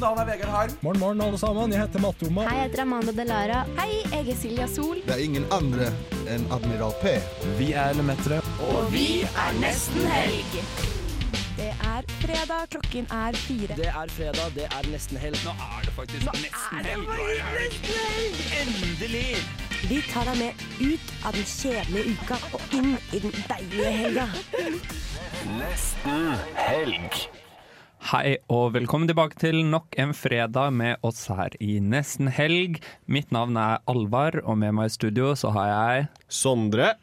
Mitt navn er Vegard Harm. Morgen, morgen, alle sammen. Jeg heter Matte Oma. Hei, jeg heter Amanda Delara. Hei, jeg er Silja Sol. Det er ingen andre enn Admiral P. Vi er Lemetere. Og vi er nesten helg. Det er fredag, klokken er fire. Det er fredag, det er nesten helg. Nå er det faktisk nesten helg. Endelig! Vi tar deg med ut av den kjedelige uka og inn i den deilige helga. Nesten helg. Hei og velkommen tilbake til nok en fredag med oss her i Nesten helg. Mitt navn er Alvar, og med meg i studio så har jeg Sondre.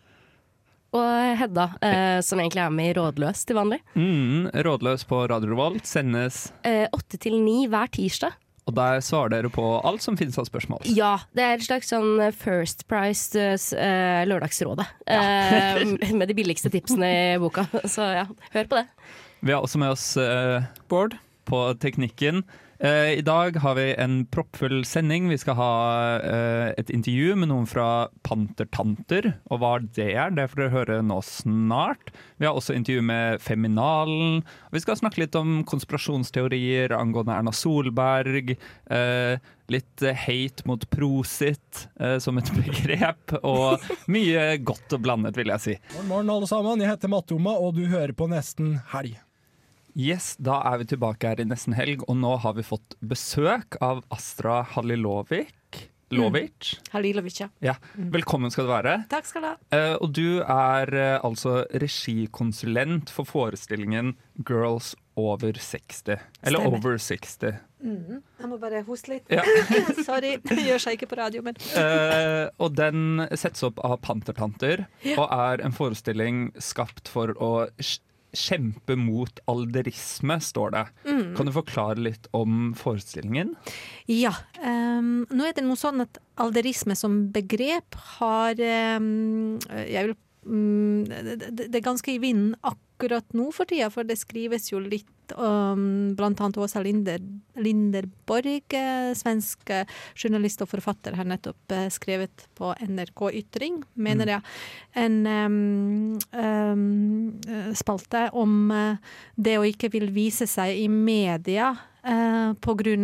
Og Hedda, eh, som egentlig er med i Rådløs til vanlig. mm, Rådløs på Radio Revolt. Sendes, Eh, Åtte til ni hver tirsdag. og der svarer dere på alt som finnes av spørsmål. Ja, det er et slags sånn First Price eh, Lørdagsrådet. Eh, med de billigste tipsene i boka. Så ja, hør på det. Vi har også med oss uh, Bård på teknikken. Uh, I dag har vi en proppfull sending. Vi skal ha uh, et intervju med noen fra Pantertanter. Og hva det er, det får dere høre nå snart. Vi har også intervju med Feminalen. Og vi skal snakke litt om konspirasjonsteorier angående Erna Solberg. Eh, litt hate mot prosit som et begrep. Og mye godt og blandet, vil jeg si. Morgen, morgen, alle sammen. Jeg heter Matte Oma, og du hører på Nesten helg. Yes, Da er vi tilbake her i nesten helg, og nå har vi fått besøk av Astra Halilovic. Lovic. Halilovic, ja. Ja. Velkommen skal du være. Takk skal du ha. Uh, og du er uh, altså regikonsulent for forestillingen Girls over 60. Eller Stemmer. Over 60. Jeg må bare hoste litt. Ja. Sorry, det gjør seg ikke på radio, men uh, og den settes opp av Pantertanter, Ja. og er en forestilling skapt for å kjempe mot alderisme, står det. Mm. Kan du forklare litt om forestillingen? ja. Um, nå er det noe sånn at alderisme som begrep har um, Jeg vil um, det, det- det er ganske i vinden akkurat nå for tida, for det skrives jo litt om blant annet Åsa Linder, Linderborg, eh, svensk eh, journalist og forfatter, har nettopp eh, skrevet på NRK Ytring, mener jeg, en um, eh, spalte om det å ikke vil vise seg i media uh,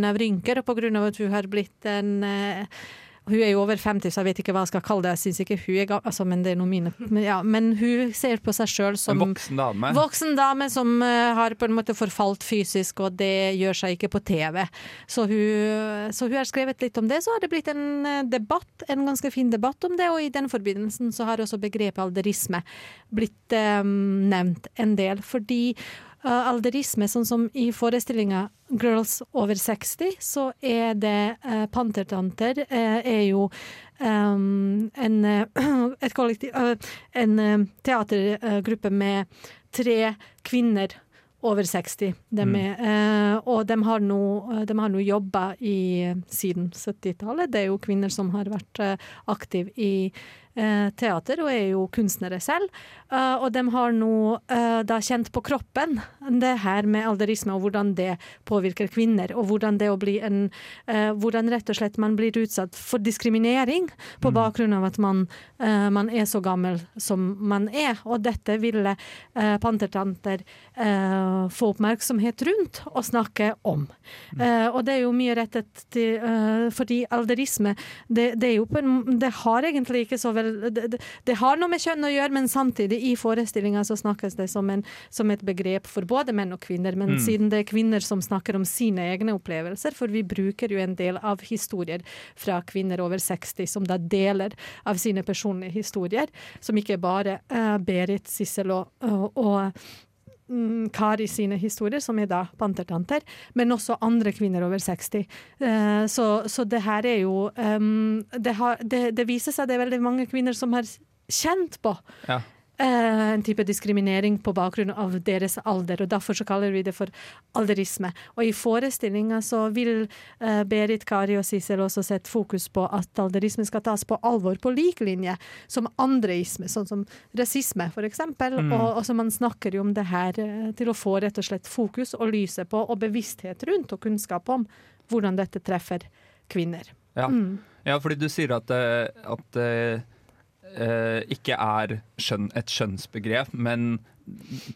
av rynker, og av at hun har blitt en eh, hun er jo over 50, så jeg vet ikke hva jeg skal kalle det. Jeg synes ikke hun er gammel, altså, men det er noe mine men, ja, men hun ser på seg sjøl som En voksen dame. Voksen dame som uh, har på en måte forfalt fysisk, og det gjør seg ikke på TV. Så hun, så hun har skrevet litt om det. Så har det blitt en eh, debatt, en ganske fin debatt om det, og i den forbindelsen så har også begrepet alderisme blitt um, nevnt en del. Fordi alderisme, sånn som i forestillinga Girls over 60, så er det uh, Pantertanter eh, er jo um, en, eh, et kollektiv, eh, en eh, teatergruppe med tre kvinner over 60. De er, uh, og de har nå nå jobba i siden 70-tallet. Det er jo kvinner som har vært uh, aktive i eh, teater, og er jo kunstnere selv. Eh, og de har nå eh, da kjent på kroppen det her med alderisme, og hvordan det påvirker kvinner. Og hvordan det å bli en eh, Hvordan rett og slett man blir utsatt for diskriminering på bakgrunn av at man, eh, man er så gammel som man er. Og dette ville eh, Pantertanter eh, få oppmerksomhet rundt og snakke om. Eh, og det er jo mye rettet til eh, Fordi alderisme, det, det en Det har egentlig ikke så det, det, det har noe med kjønn å gjøre, men samtidig, i forestillinga så snakkes det som, en, som et begrep for både menn og kvinner. Men siden det er kvinner som snakker om sine egne opplevelser, for vi bruker jo en del av historier fra kvinner over 60 som da deler av sine personlige historier, som ikke bare uh, Berit, Sissel og, og, og mm, Kari sine historier, som er da pantertanter, men også andre kvinner over 60. Eh, så, så det her er jo um, det, har, det, det viser seg det er veldig mange kvinner som har kjent på Ja. Eh, en type diskriminering på bakgrunn av deres alder, og derfor så kaller vi det for alderisme. Og i forestillinga så vil eh, Berit, Kari og Sissel også sette fokus på at alderisme skal tas på alvor på lik linje som andreisme, sånn som rasisme for eksempel. Og, og så man snakker jo om det her eh, til å få rett og slett fokus og lyset på, og bevissthet rundt, og kunnskap om hvordan dette treffer kvinner. Ja. ja, fordi du sier at, at ikke er skjønn, et skjønnsbegrep, men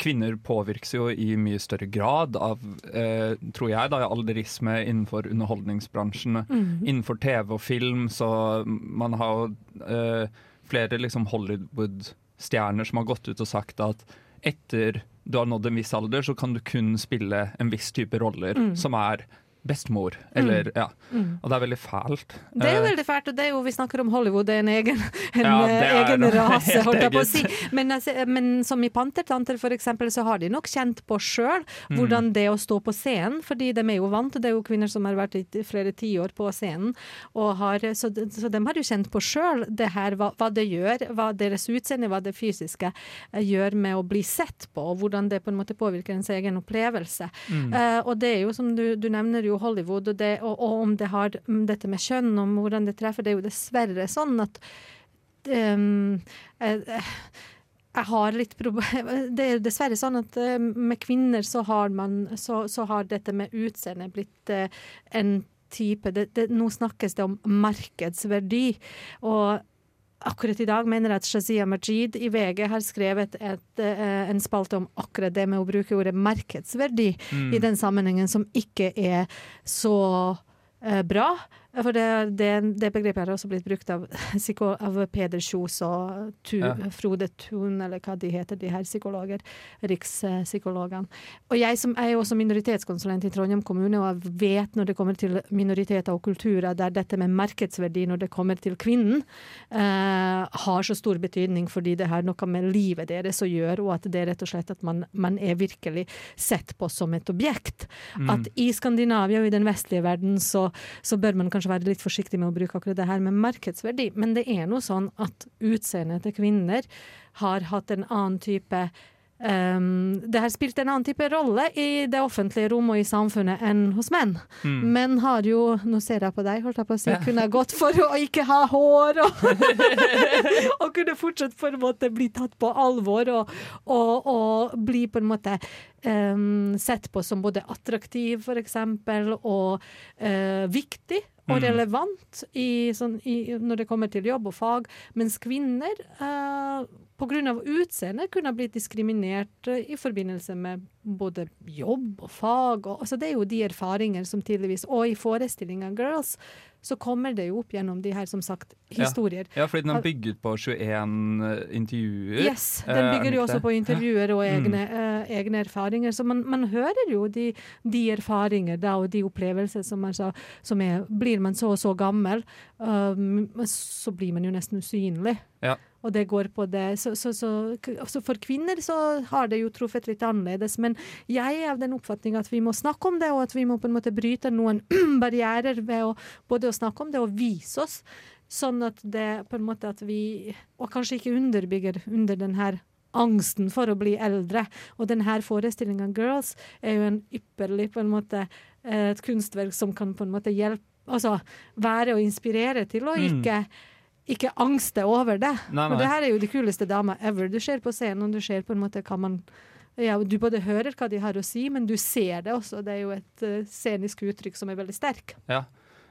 kvinner påvirkes jo i mye større grad av, eh, tror jeg, da, alderisme innenfor underholdningsbransjen. Innenfor TV og film, så man har jo eh, flere liksom Hollywood-stjerner som har gått ut og sagt at etter du har nådd en viss alder, så kan du kun spille en viss type roller, som er bestemor. Eller, ja. Og det er veldig fælt. Det er Eh, veldig fælt, og det er jo, vi snakker om Hollywood, det er en egen, en Ja, eh, egen rase, holdt jeg på å si. Men, altså, men som i Pantertanter for eksempel, så har de nok kjent på sjøl Mm. hvordan det å stå på scenen, fordi de er jo vant, det er jo kvinner som har vært i flere tiår på scenen, har, så, de- så de har jo kjent på sjøl det her, hva, hva det gjør, hva deres utseende, hva det fysiske eh, gjør med å bli sett på, og hvordan det på en måte påvirker ens egen opplevelse. Eh, og det er jo som du, du nevner jo Hollywood, og, det, og, og om det har dette med kjønn, om hvordan det treffer, det er jo dessverre sånn at um, eh, eh, jeg har litt Det er dessverre sånn at eh, med kvinner så har man Så, så har dette med utseende blitt eh, en type det, det, Nå snakkes det om markedsverdi. Og akkurat i dag mener jeg at Shazia Majid i VG har skrevet et, eh, en spalte om akkurat det med å bruke ordet markedsverdi i den sammenhengen, som ikke er så eh, bra. For det, det, det begrepet har også blitt brukt av, av Peder Kjos og tu, Ja. Frode Thun, eller hva de heter, de her psykologer, rikspsykologene. Og jeg som er også minoritetskonsulent i Trondheim kommune, og jeg vet når det kommer til minoriteter og kulturer der dette med markedsverdi når det kommer til kvinnen, eh, har så stor betydning fordi det har noe med livet deres å gjøre, og at det er rett og slett at man, man er virkelig sett på som et objekt. At i Skandinavia og i den vestlige verden så, så bør man kanskje være litt forsiktig med å bruke akkurat det her med markedsverdi, men det er nå sånn at utseendet til kvinner har hatt en annen type Um, det har spilt en annen type rolle i det offentlige rom og i samfunnet enn hos menn. Menn har jo Nå ser jeg på deg, holdt jeg på å si. Ja. Kunne gått for å ikke ha hår og, og kunne fortsatt for en måte bli tatt på alvor og, og, og bli på en måte um, sett på som både attraktiv, for eksempel, og uh, viktig. Og relevant i, sånn, i, når det kommer til jobb og fag. Mens kvinner, uh, pga. utseende, kunne blitt diskriminert eh, i forbindelse med både jobb og fag. Og, altså det er jo de erfaringer som tydeligvis Og i forestillinga Girls så kommer det jo opp gjennom de her, som sagt, historier. Ja, fordi den er bygget på 21 intervjuer. Yes, den Eh, bygger jo også på intervjuer og Mm. egne, eh, egne erfaringer. Så man, man hører jo de, de erfaringer da, og de opplevelser som, man sa, som er Blir man så og så gammel, um, så blir man jo nesten usynlig. Ja. Og det går på det. Så, så, så, for kvinner så har det jo truffet litt annerledes. Men jeg er av den oppfatning at vi må snakke om det, og at vi må på en måte bryte noen barrierer ved å både å snakke om det og vise oss. Sånn at det på en måte at vi Og kanskje ikke underbygger under den her angsten for å bli eldre. Og denne forestillinga Girls er jo en ypperlig på en måte eh, et kunstverk som kan på en måte hjelpe Altså være og inspirere til å Mm. Ikke angste over det. Nei, nei. Men det her er jo de kuleste dama ever. Du ser på scenen, og du ser på en måte hva man ja, Du både hører hva de har å si, men du ser det også. Det er jo et uh, scenisk uttrykk som er veldig sterk. Ja.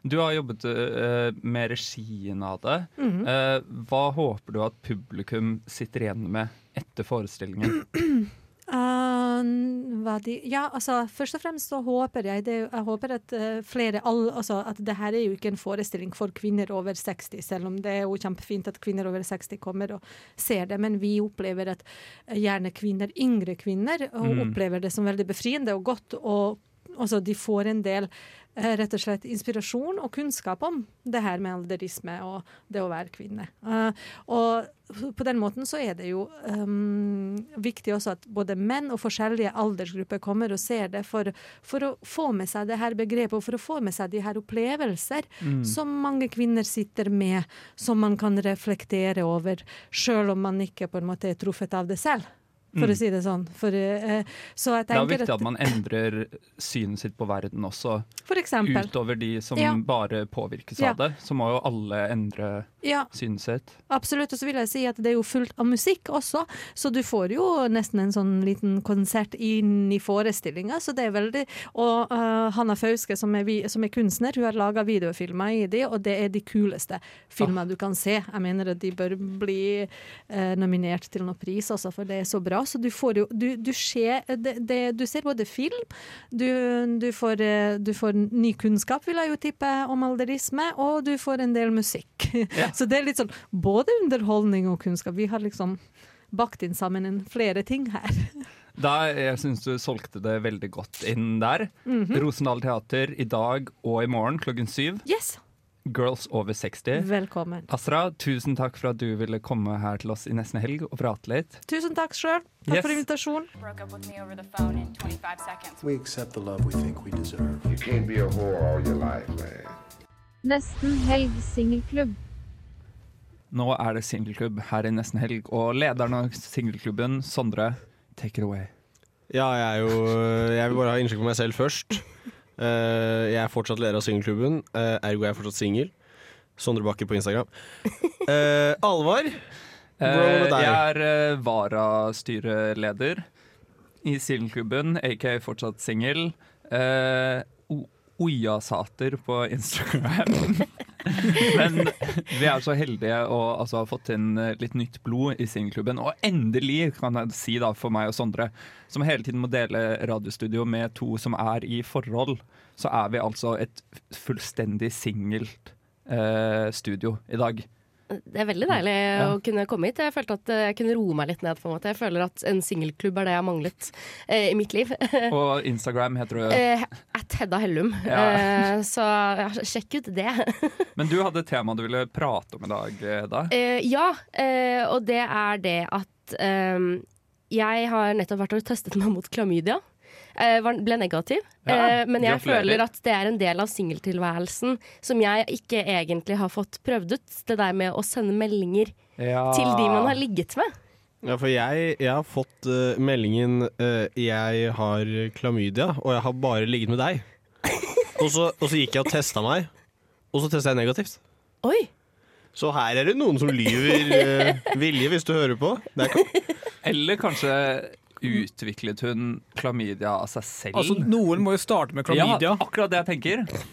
Du har jobbet uh, med regien av det. Mm -hmm. uh, hva håper du at publikum sitter igjen med etter forestillingen? Uh, de, ja, altså Først og fremst så håper jeg det, Jeg håper at uh, flere all, altså, At det her er jo ikke en forestilling for kvinner over 60, selv om det er jo kjempefint at kvinner over 60 kommer og ser det. Men vi opplever at eh, gjerne kvinner, yngre kvinner, Mm. opplever det som veldig befriende og godt. og altså, De får en del rett og slett inspirasjon og kunnskap om det her med alderisme og det å være kvinne. Eh, og på den måten så er det jo um, viktig også at både menn og forskjellige aldersgrupper kommer og ser det for, for å få med seg det her begrepet og for å få med seg de her opplevelser som mange kvinner sitter med, som man kan reflektere over, sjøl om man ikke på en måte er truffet av det selv. For å si det sånn. For, uh, så Det er viktig at man endrer synet sitt på verden også, For eksempel. utover de som Ja. bare påvirkes Ja. av det. Så må jo alle endre Ja, synet sitt. absolutt. Og så vil jeg si at det er jo fullt av musikk også, så du får jo nesten en sånn liten konsert inn i forestillinga. Så det er veldig Og uh, Hanna Fauske, som er, som er kunstner, hun har laga videofilmer i de, og det er de kuleste filmer du kan se. Jeg mener at de bør bli uh, nominert til noen pris også, for det er så bra. Så du får jo Du, du, ser, det, det, du ser både film, du, du, får, eh, du får ny kunnskap, vil jeg jo tippe, om alderisme, og du får en del musikk. Så det er litt sånn både underholdning og kunnskap. Vi har liksom bakt inn sammen en flere ting her. Da, jeg syns du solgte det veldig godt inn der. Mhm. Rosendal Teater i dag og i morgen klokken syv. Yes! Girls over 60. Velkommen. Astra, tusen takk for at du ville komme her til oss i nesten helg og prate litt. Tusen takk sjøl. Takk Yes. for invitasjonen. broke up with me over the phone in 25 seconds. We accept the love we think we deserve. You can't be a whore all your life, man. Nesten helg singelklubb. Nå er det singelklubb her i nesten helg, og lederen av singelklubben, Sondre, take it away. Ja, jeg er jo Jeg vil bare ha inntrykk på meg selv først. Eh, jeg er fortsatt leder av singelklubben, uh, ergo er jeg fortsatt singel. Sondre Bakke på Instagram. Uh, Alvar, hvordan går det med Eh, deg? jeg er varastyreleder i singelklubben, aka fortsatt singel. Eh, Ojasater på Instagram. Men vi er så heldige å altså, ha fått inn eh, litt nytt blod i singelklubben. Og endelig, kan jeg si da, for meg og Sondre, som hele tiden må dele radiostudio med to som er i forhold, så er vi altså et fullstendig singelt eh, studio i dag. Det er veldig deilig å kunne komme hit. Jeg følte at jeg kunne roe meg litt ned. på en måte Jeg føler at en singelklubb er det jeg har manglet eh, i mitt liv. Og Instagram heter du Eh, at Hedda Hellum. Ja. Eh, så ja, sjekk ut det. Men du hadde et tema du ville prate om i dag, Hedda. Eh, ja, eh, og det er det at eh, jeg har nettopp vært og testet meg mot klamydia. Eh, ble negativ. Ja, eh, men jeg gratulerer. føler at det er en del av singeltilværelsen som jeg ikke egentlig har fått prøvd ut. Det der med å sende meldinger Ja. til de man har ligget med. Ja, for jeg, jeg har fått uh, meldingen uh, 'jeg har klamydia, og jeg har bare ligget med deg'. Og så, og så gikk jeg og testa meg, og så testa jeg negativt. Oi! Så her er det noen som lyver uh, vilje, hvis du hører på. Det er Eller kanskje utviklet hun klamydia av seg selv? Altså, noen må jo starte med klamydia. Ja, akkurat det jeg tenker.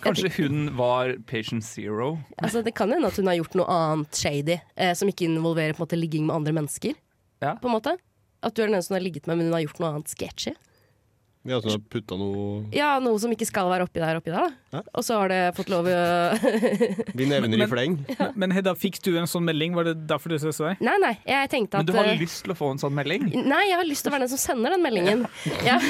Kanskje hun var patient zero. Altså, det kan hende at hun har gjort noe annet shady eh, som ikke involverer på en måte, ligging med andre mennesker. Ja. På en måte. At du er den eneste hun har ligget med, men hun har gjort noe annet sketchy. Ja, så har putta noe Ja, noe som ikke skal være oppi der, oppi der. Da. Og så har det fått lov å Vi nevner i fleng. Men, men Hedda, fikk du en sånn melding? Var det derfor du stressa deg? Nei, nei, jeg tenkte at Men du har eh, lyst til å få en sånn melding? Nei, jeg har lyst til å være den som sender den meldingen. Jeg,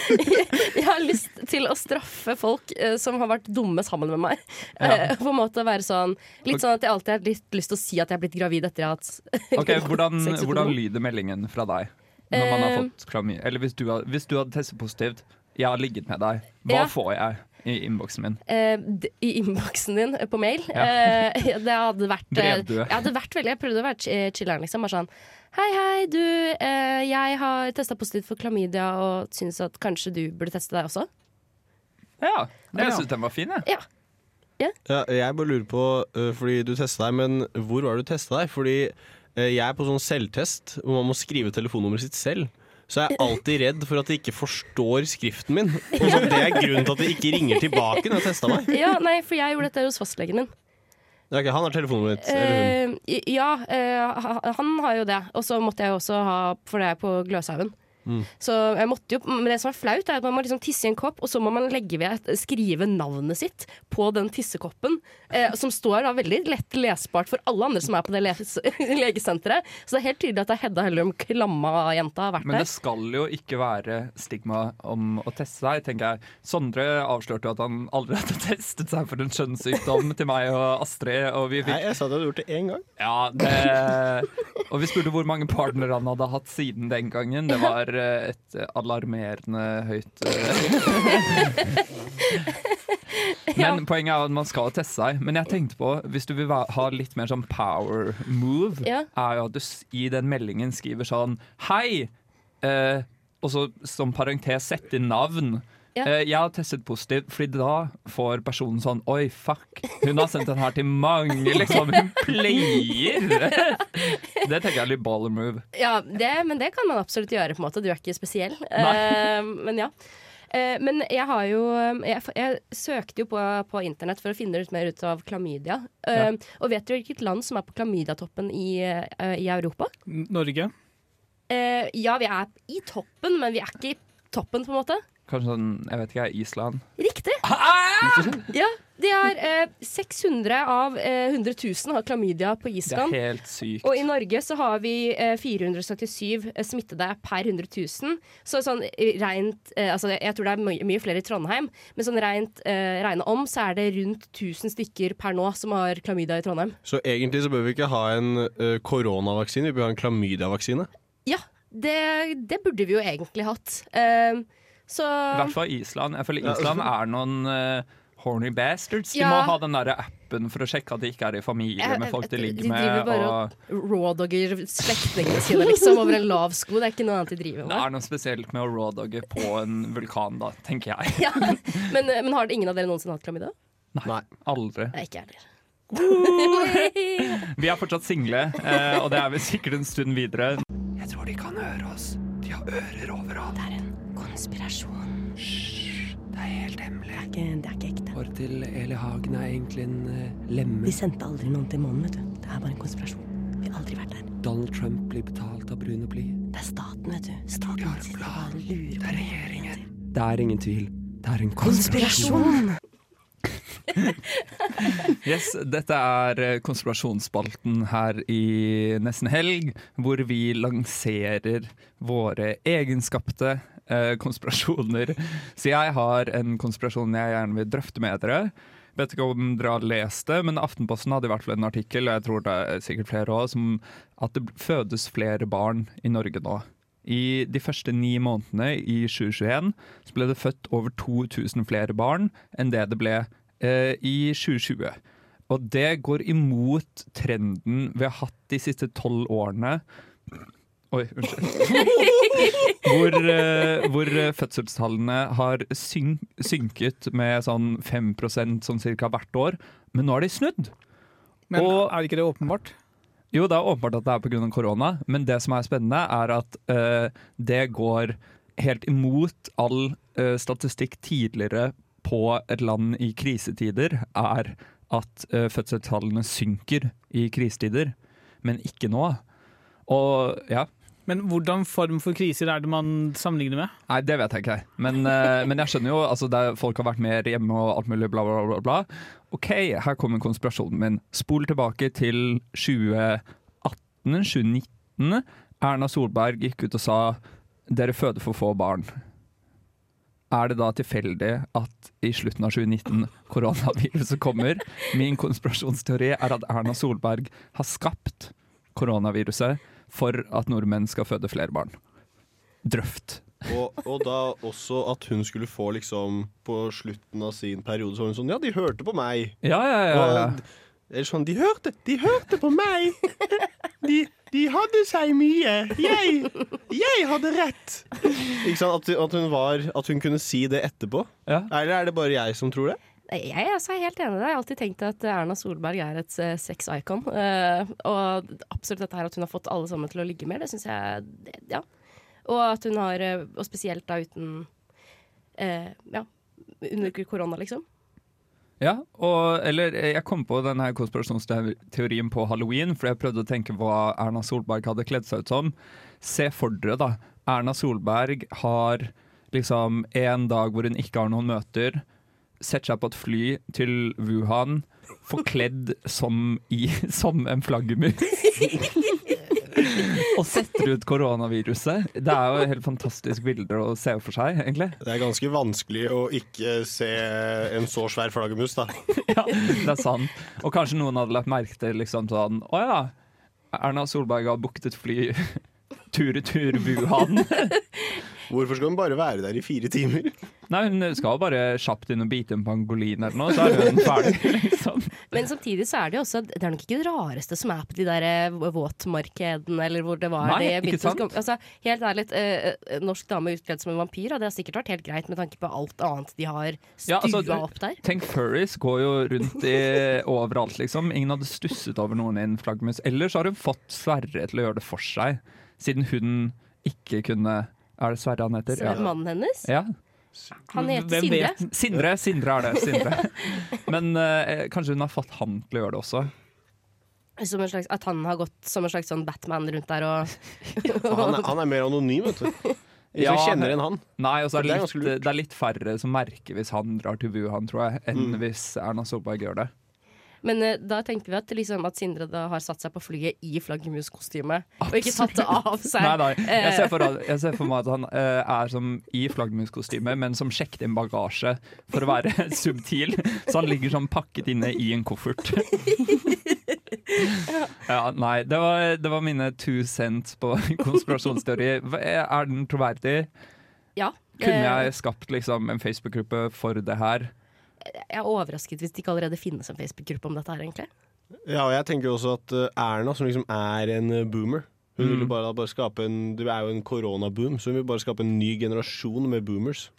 jeg har lyst til å straffe folk eh, som har vært dumme sammen med meg. Eh, på en måte være sånn Litt sånn at jeg alltid har litt lyst til å si at jeg er blitt gravid etter jeg har hatt Ok, Hvordan, hvordan lyder meldingen fra deg? Når man har Eh, fått klamydia? Eller hvis du, har, hvis du hadde testet positivt, jeg har ligget med deg, hva Ja. får jeg i innboksen min? Uh, I innboksen din eh, på mail. Ja. Uh, det hadde vært Brevdue. Jeg hadde vært veldig Jeg prøvde å være chilleren chiller'n, liksom. Bare sånn Hei, hei, du. Uh, jeg har testa positivt for klamydia og syns at kanskje du burde teste deg også. Ja, jeg Ja. syns den var fin, jeg. Ja, jeg bare lurer på, fordi du testa deg, men hvor var det du testa deg? Fordi jeg er på sånn selvtest hvor man må skrive telefonnummeret sitt selv. Så jeg er alltid redd for at de ikke forstår skriften min. Og så Det er grunnen til at de ikke ringer tilbake når jeg testa meg. Ja, nei, for jeg gjorde dette hos fastlegen min. Ja, ok, han har telefonnummeret hun. Eh, ja, eh, han har jo det. Og så måtte jeg også ha, for det er på Gløshaugen. Mm. Så jeg måtte jo, men det som er flaut, er at man må liksom tisse i en kopp, og så må man legge ved, skrive navnet sitt på den tissekoppen, eh, som står da veldig lett lesbart for alle andre som er på det les legesenteret. Så det er helt tydelig at det er Hedda Hellum, klamma jenta, har vært Men der. det skal jo ikke være stigma om å teste seg, tenker jeg. Sondre avslørte jo at han aldri hadde testet seg for en kjønnssykdom til meg og Astrid. Og vi Nei, jeg sa du hadde gjort det én gang. Ja, det Og vi spurte hvor mange partnere han hadde hatt siden den gangen. Det var eh, et alarmerende høyt Men Men poenget er at man skal teste seg. Men jeg tenkte på, hvis du vil ha litt mer sånn power move, Ja. er jo at du i den meldingen skriver sånn Hei! Eh, og så som parentes sette inn navn. Ja. Eh, jeg har testet positivt, Fordi da får personen sånn Oi, fuck, hun har sendt den her til mange, liksom. Hun pleier! Det tenker jeg er litt baller move. Ja, det, men det kan man absolutt gjøre, på en måte. Du er ikke spesiell. Eh, men ja. Uh, men jeg har jo jeg, jeg søkte jo på, på internett for å finne ut mer ut av klamydia. Uh, Ja. Og vet du hvilket land som er på klamydiatoppen i, i Europa? Norge? Eh, ja, vi er i toppen, men vi er ikke i toppen, på en måte. Kanskje sånn, jeg vet ikke, Island. Riktig. Ja, de har eh, 600 av eh, 100 000 har klamydia på Island. Det er helt sykt. Og i Norge så har vi eh, 477 smittede per 100 000. Så sånn eh, rent eh, Altså jeg tror det er mye, mye flere i Trondheim, men sånn rent eh, regne om så er det rundt 1000 stykker per nå som har klamydia i Trondheim. Så egentlig så bør vi ikke ha en eh, koronavaksine, vi bør ha en klamydiavaksine. Ja, det, det burde vi jo egentlig hatt. Eh, så I hvert fall Island. Jeg føler Island er noen uh, horny bastards. De Ja. må ha den der appen for å sjekke at de ikke er i familie Jeg- med folk de ligger med. de driver bare Og og rawdogger slektningene sine liksom over en lav sko. Det er ikke noe annet de driver det er noe spesielt med å rawdogge på en vulkan, da, tenker jeg. Ja. Men, eh, men har ingen av dere noensinne hatt klamydia? Nei. Aldri. Nei, ikke heller. Vi er fortsatt single, eh, og det er vi sikkert en stund videre. Jeg tror de kan høre oss. De har ører overalt. Det er en konspirasjon. Hysj, det er helt hemmelig. Det er ikke, det er ikke ekte. Håret til Eli Hagen er egentlig en uh, lemme. Vi sendte aldri noen til månen, vet du. Det er bare en konspirasjon. Vi har aldri vært der. Donald Trump blir betalt av brune bly. Det er staten, vet du. Staten har en plan. Det er regjeringen. Det er ingen tvil. Det er en konspirasjon. Yes, dette er eh, konspirasjonsspalten her i Nesten Helg, hvor vi lanserer våre egenskapte eh, konspirasjoner. Så jeg har en konspirasjon jeg gjerne vil drøfte med dere. Vet ikke om dere har lest det, men Aftenposten hadde i hvert fall en artikkel, og jeg tror det er sikkert flere også, som at det fødes flere barn i Norge nå. I de første ni månedene i 2021 så ble det født over 2000 flere barn enn det det ble eh, i 2020. Og det går imot trenden vi har hatt de siste tolv årene. Oi, unnskyld. Hvor, eh, hvor eh, fødselstallene har syn synket med sånn 5 sånn cirka hvert år. Men nå har de snudd. Men er ikke det åpenbart? Jo, det er åpenbart at det er pga. korona, men det som er spennende, er at eh, det går helt imot all eh, statistikk tidligere på et land i krisetider, er at eh, fødselstallene synker i krisetider, men ikke nå. Og ja. Men hvordan form for kriser er det man sammenligner med? Nei, det vet jeg ikke. Men, eh, men jeg skjønner jo altså Folk har vært mer hjemme og alt mulig, bla, bla, bla. bla. OK, her kommer konspirasjonen min. Spol tilbake til 2018-2019. Erna Solberg gikk ut og sa dere føder for få barn. Er det da tilfeldig at i slutten av 2019 koronaviruset kommer? Min konspirasjonsteori er at Erna Solberg har skapt koronaviruset for at nordmenn skal føde flere barn. Drøft. Og, og da også at hun skulle få liksom På slutten av sin periode så var hun sånn Ja, de hørte på meg. Ja, ja, ja, ja. Og, sånn De hørte, de hørte på meg! De, de hadde seg mye. Jeg, jeg hadde rett. Ikke sant? At, at, hun var, at hun kunne si det etterpå. Eller er det bare jeg som tror det? Jeg er altså helt enig i det. Jeg har alltid tenkt at Erna Solberg er et uh, sex-icon. Eh, og absolutt dette her at hun har fått alle sammen til å ligge mer, det syns jeg det, Ja. Og at hun har eh, Og spesielt da uten eh, Ja, under korona, liksom. Ja, og, eller jeg kom på denne konspirasjonsteorien på halloween, for jeg prøvde å tenke hva Erna Solberg hadde kledd seg ut som. Se for dere, da. Erna Solberg har liksom en dag hvor hun ikke har noen møter. Setter seg på et fly til Wuhan, forkledd som, i, som en flaggermus. og setter ut koronaviruset. Det er jo helt fantastisk bilder å se for seg, egentlig. Det er ganske vanskelig å ikke se en så svær flaggermus, da. ja, det er sant. Og kanskje noen hadde lagt merke til liksom sånn Å ja, Erna Solberg har booket et fly tur-retur Wuhan. Hvorfor skal hun bare være der i fire timer? Nei, hun skal bare kjapt inn og bite en pangolin eller noe, så er hun ferdig. Liksom. Men samtidig så er det jo også Det er nok ikke det rareste som er på de der eh, våtmarkedene, eller hvor det var Nei, det ikke sant? Altså, helt ærlig, eh, eh, norsk dame utkledd som en vampyr, hadde sikkert vært helt greit med tanke på alt annet de har stua Ja, altså, opp der. Tenk furries går jo rundt i, overalt, liksom. Ingen hadde stusset over noen i en flaggermus. Ellers har hun fått Sverre til å gjøre det for seg, siden hun ikke kunne Er det Sverre han heter? Sverre, er mannen hennes? Ja. Han heter Sindre. Sindre, Sindre er det. Sindre. Men eh, kanskje hun har fått han til å gjøre det også. Som en slags, at han har gått som en slags sånn Batman rundt der og Han er, han er mer anonym, vet du. Ingen som kjenner enn han. Nei, og så er Det det, er litt, det er litt færre som merker hvis han drar til Wuhan, tror jeg, enn Mm. hvis Erna Solberg gjør det. Men uh, da tenker vi at, liksom, at Sindre da har satt seg på flyet i flaggermuskostyme og ikke tatt det av seg. Nei, nei. Jeg Eh, ser for, jeg ser for meg at han uh, er som i flaggermuskostyme, men som sjekket inn bagasje for å være subtil. Så han ligger sånn pakket inne i en koffert. Ja, nei, det var, det var mine two cents på konspirasjonsteori. Er den troverdig? ja. Kunne eh, jeg skapt liksom en Facebook-gruppe for det her? Jeg er overrasket hvis det ikke allerede finnes en Facebook-gruppe om dette her, egentlig. Ja, og jeg tenker også at eh, Erna, som liksom er en eh, boomer Hun Mm. vil bare, bare skape en Det er jo en koronaboom, så hun vil bare skape en ny generasjon med boomers.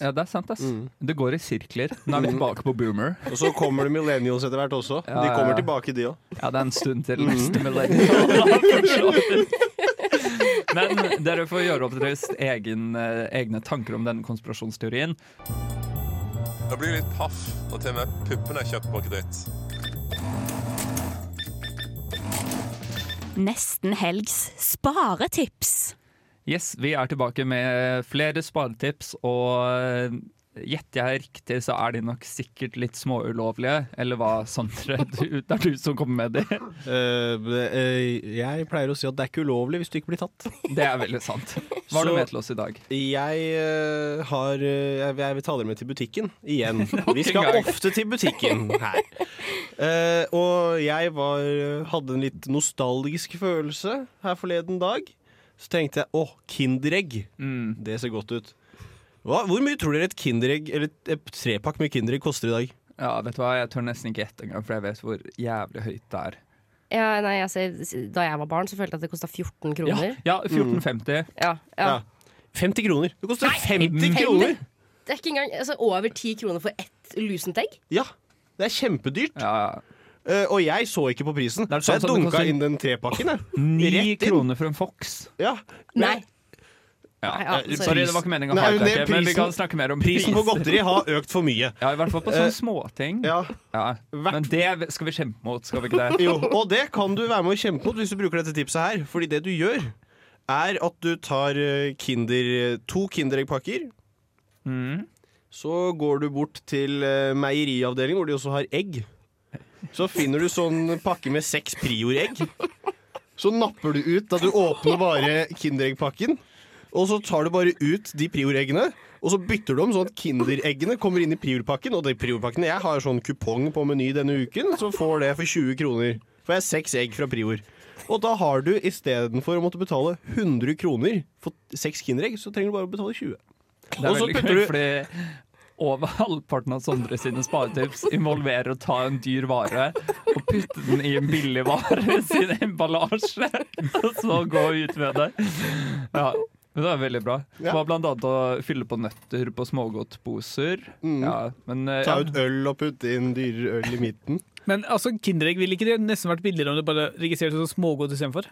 Ja, det er sant, ass. Mm. Det går i sirkler. Nå er vi tilbake på boomer. Og så kommer det millennials etter hvert også. Ja, De kommer ja. tilbake, de òg. Ja, det er en stund til Mhm. neste millennium. Men dere får gjøre opp deres egen, eh, egne tanker om denne konspirasjonsteorien. Jeg blir litt paff når til og med puppene er kjøpt på kreditt. Nesten helgs sparetips. Yes, vi er tilbake med flere sparetips, og gjetter jeg riktig, så er de nok sikkert litt småulovlige. Eller hva, Sondre? Du, det er du som kommer med de. uh, jeg pleier å si at det er ikke ulovlig hvis du ikke blir tatt. Det er veldig sant. Hva har du med til oss i dag? Jeg uh, har Jeg, jeg vil ta dere med til butikken igjen. Vi skal ofte til butikken her. Og jeg var, hadde en litt nostalgisk følelse her forleden dag. Så tenkte jeg å, Kinderegg. Mm. Det ser godt ut. Hva, hvor mye tror dere et Kinderegg Eller et, trepakk med Kinderegg koster i dag? Ja, vet du hva, Jeg tør nesten ikke gjette engang, for jeg vet hvor jævlig høyt det er. Ja, nei, altså, da jeg var barn, så følte jeg at det kosta 14 kroner. Ja, 14,50. Ja, ja. 50 kroner. Det koster 50 50? kroner! Det er ikke engang altså, over 10 kroner for ett lusent egg. Ja, det er kjempedyrt. Ja, Eh, og jeg så ikke på prisen, er så sånn jeg det dunka koster- inn den trepakken. Ni kroner for en Fox. Ja. Nei. Ja. Ja, Eh, sorry. det var ikke meningen å Nei, men vi prisen- kan snakke mer om Prisen på godteri har økt for mye. Ja, i hvert fall på Eh, sånne småting. Ja. Ja. Men det skal vi kjempe mot, skal vi ikke det? Jo, og det kan du være med å kjempe mot hvis du bruker dette tipset her. Fordi det du gjør, er at du tar eh, kinder, to Kindereggpakker. Mm. Så går du bort til eh, meieriavdelingen, hvor de også har egg. Så finner du sånn pakke med seks Prior-egg. Så napper du ut da du åpner bare Kindereggpakken. Og så tar du bare ut de Prior-eggene. Og så bytter du om sånn at Kindereggene kommer inn i Prior-pakken. Og de Prior-pakkene Jeg har sånn kupong på Meny denne uken, så får det for 20 kroner. Får jeg seks egg fra Prior. Og da har du istedenfor å måtte betale 100 kroner for seks Kinderegg, så trenger du bare å betale 20. Det er Og så veldig gøy, du fordi over halvparten av Sondre sine sparetips involverer å ta en dyr vare og putte den i en billig vare sin emballasje, og så gå ut med det. Ja, men det er veldig bra. Det var blant annet å fylle på nøtter på smågodtposer. Ja, men eh, Ta ut øl og putte inn dyrere øl i midten. Men altså, Kinderegg ville ikke det nesten vært billigere om det bare registrerte som smågodt istedenfor?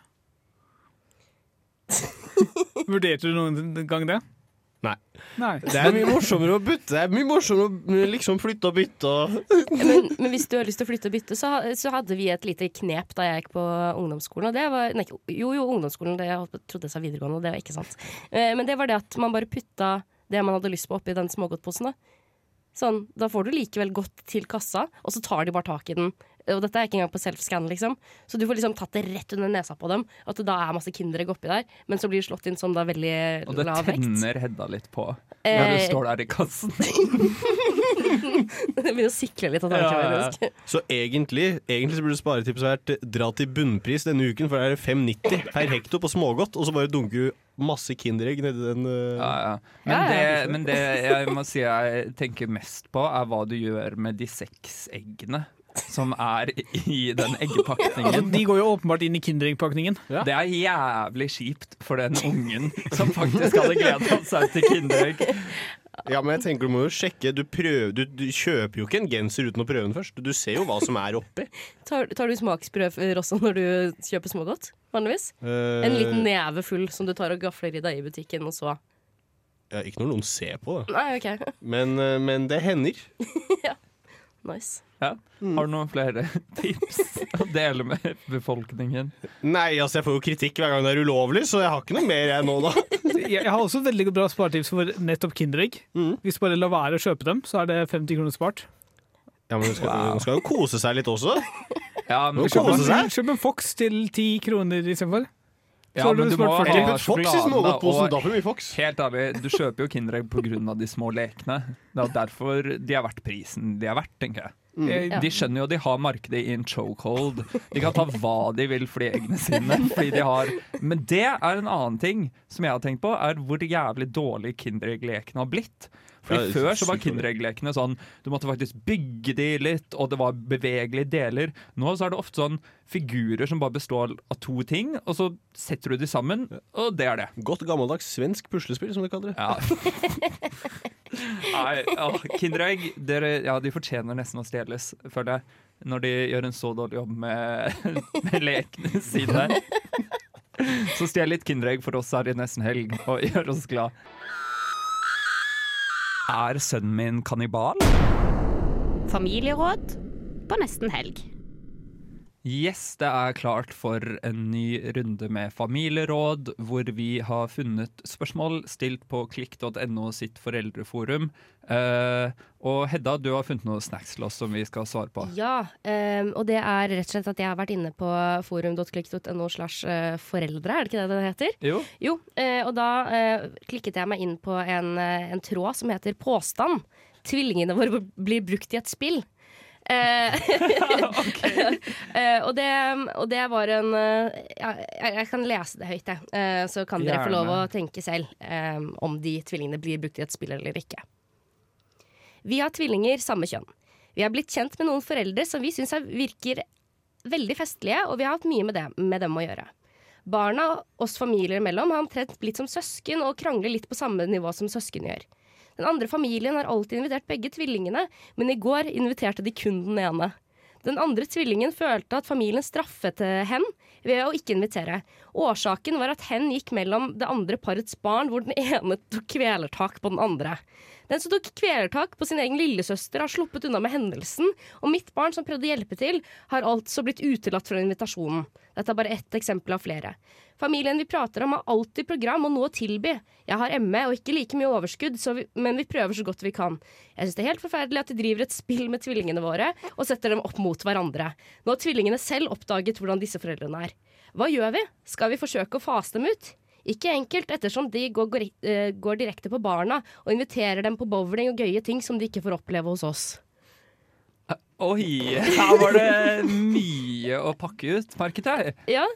Vurderte du noen gang det? Nei. Nei. Det er mye morsommere å bytte. Det er mye morsommere å liksom flytte og bytte. Og Men, men hvis du har lyst til å flytte og bytte, så, så hadde vi et lite knep da jeg gikk på ungdomsskolen. Og det var, nei, jo, jo, ungdomsskolen. Det, jeg trodde jeg sa videregående, og det var ikke sant. Eh, Men det var det at man bare putta det man hadde lyst på, oppi den smågodtposen. Sånn, Da får du likevel godt til kassa, og så tar de bare tak i den Og dette er ikke engang på self-scan, liksom. Så du får liksom tatt det rett under nesa på dem. At det da er masse Kinderegg oppi der, men så blir det slått inn som da veldig Og det lav vekt. tenner Hedda litt på Eh, når du står der i kassen. Det begynner å sikle litt Ja, ja. Så egentlig, egentlig så burde sparetipset vært dra til bunnpris denne uken, for det er 5,90 per hekto på smågodt, og så bare dunker du masse Kinderegg nedi den uh... Ja, ja. Men, Ja, ja. Det, men det jeg må si jeg tenker mest på, er hva du gjør med de seks eggene. Som er i den eggpakningen. de går jo åpenbart inn i Kinderegg-pakningen. Det er jævlig kjipt for den ungen som faktisk hadde gleda seg til Kinderegg. Ja, men jeg tenker du må jo sjekke. Du, prøver, du, du kjøper jo ikke en genser uten å prøve den først. Du ser jo hva som er oppi. Tar, tar du smaksprøver også når du kjøper smågodt? Vanligvis? Uh, En liten neve full som du tar og gafler i deg i butikken, og så Ja, ikke når noen ser på det. Nei, okay. Men, eh, men det hender. Nice. Ja. Har du noen flere tips å dele med befolkningen? Nei, altså jeg får jo kritikk hver gang det er ulovlig, så jeg har ikke noe mer jeg nå, da. Jeg, har også veldig bra sparetips for nettopp Kinderegg. Hvis du bare lar være å kjøpe dem, så er det 50 kroner spart. Ja, men hun skal, hun skal jo kose seg litt også. Ja, men kjøp en Fox til 10 kroner istedenfor. Ja, men du du må ha 40. Fox sjokoladen, og. Helt ærlig, du kjøper jo Kinderegg pga. de små lekene. Det er derfor de er verdt prisen de er verdt, tenker jeg. Mm. De skjønner jo de har markedet i en chokehold. De kan ta hva de vil for de eggene sine. Fordi de har Men det er en annen ting som jeg har tenkt på, er hvor jævlig dårlig Kinderegg-lekene har blitt. Fordi Ja, Før så var. Kinderegg-lekene sånn Du måtte faktisk bygge de litt, og det var bevegelige deler. Nå så er det ofte sånn figurer som bare består av to ting, og så setter du de sammen, og det er det. Godt gammeldags svensk puslespill, som de kaller det. Ja. Nei, ja, Kinderegg dere, ja, de fortjener nesten å stjeles, føler jeg. Når de gjør en så dårlig jobb med, med lekene sine. Så stjel litt Kinderegg for oss her i nesten helg, og gjør oss glad. Er sønnen min kannibal? Familieråd på nesten helg. Yes, det er klart for en ny runde med familieråd, hvor vi har funnet spørsmål stilt på klikk.no sitt foreldreforum. Eh, og Hedda, du har funnet noen snacks til oss som vi skal svare på. Ja, ehm, og det er rett og slett at jeg har vært inne på forum.klikk.no slash eh, foreldre, er det ikke det det heter? Jo. Jo, eh, og da eh, klikket jeg meg inn på en, eh, en tråd som heter Påstand. Tvillingene våre blir brukt i et spill. Eh, eh, og, det, og det var en eh, ja, jeg, kan lese det høyt, jeg. Eh, så kan dere få lov å tenke selv eh, om de tvillingene blir brukt i et spill eller ikke. Vi har tvillinger samme kjønn. Vi har blitt kjent med noen foreldre som vi syns virker veldig festlige, og vi har hatt mye med, det, med dem å gjøre. Barna oss familier imellom har omtrent blitt som søsken og krangler litt på samme nivå som søsken gjør. Den andre familien har alltid invitert begge tvillingene, men i går inviterte de kun den ene. Den andre tvillingen følte at familien straffet hen ved å ikke invitere. Årsaken var at hen gikk mellom det andre parets barn, hvor den ene tok kvelertak på den andre. Den som tok kvelertak på sin egen lillesøster, har sluppet unna med hendelsen, og mitt barn, som prøvde å hjelpe til, har altså blitt utelatt fra invitasjonen. Dette er bare ett eksempel av flere. Familien vi prater om, har alltid program og noe å tilby. Jeg har ME og ikke like mye overskudd, vi, men vi prøver så godt vi kan. Jeg syns det er helt forferdelig at de driver et spill med tvillingene våre og setter dem opp mot hverandre. Nå har tvillingene selv oppdaget hvordan disse foreldrene er. Hva gjør vi? Skal vi forsøke å fase dem ut? Ikke enkelt, ettersom de går, går, eh, går direkte på barna og inviterer dem på bowling og gøye ting som de ikke får oppleve hos oss. Oi, her var det mye å pakke ut, merket jeg. Ja,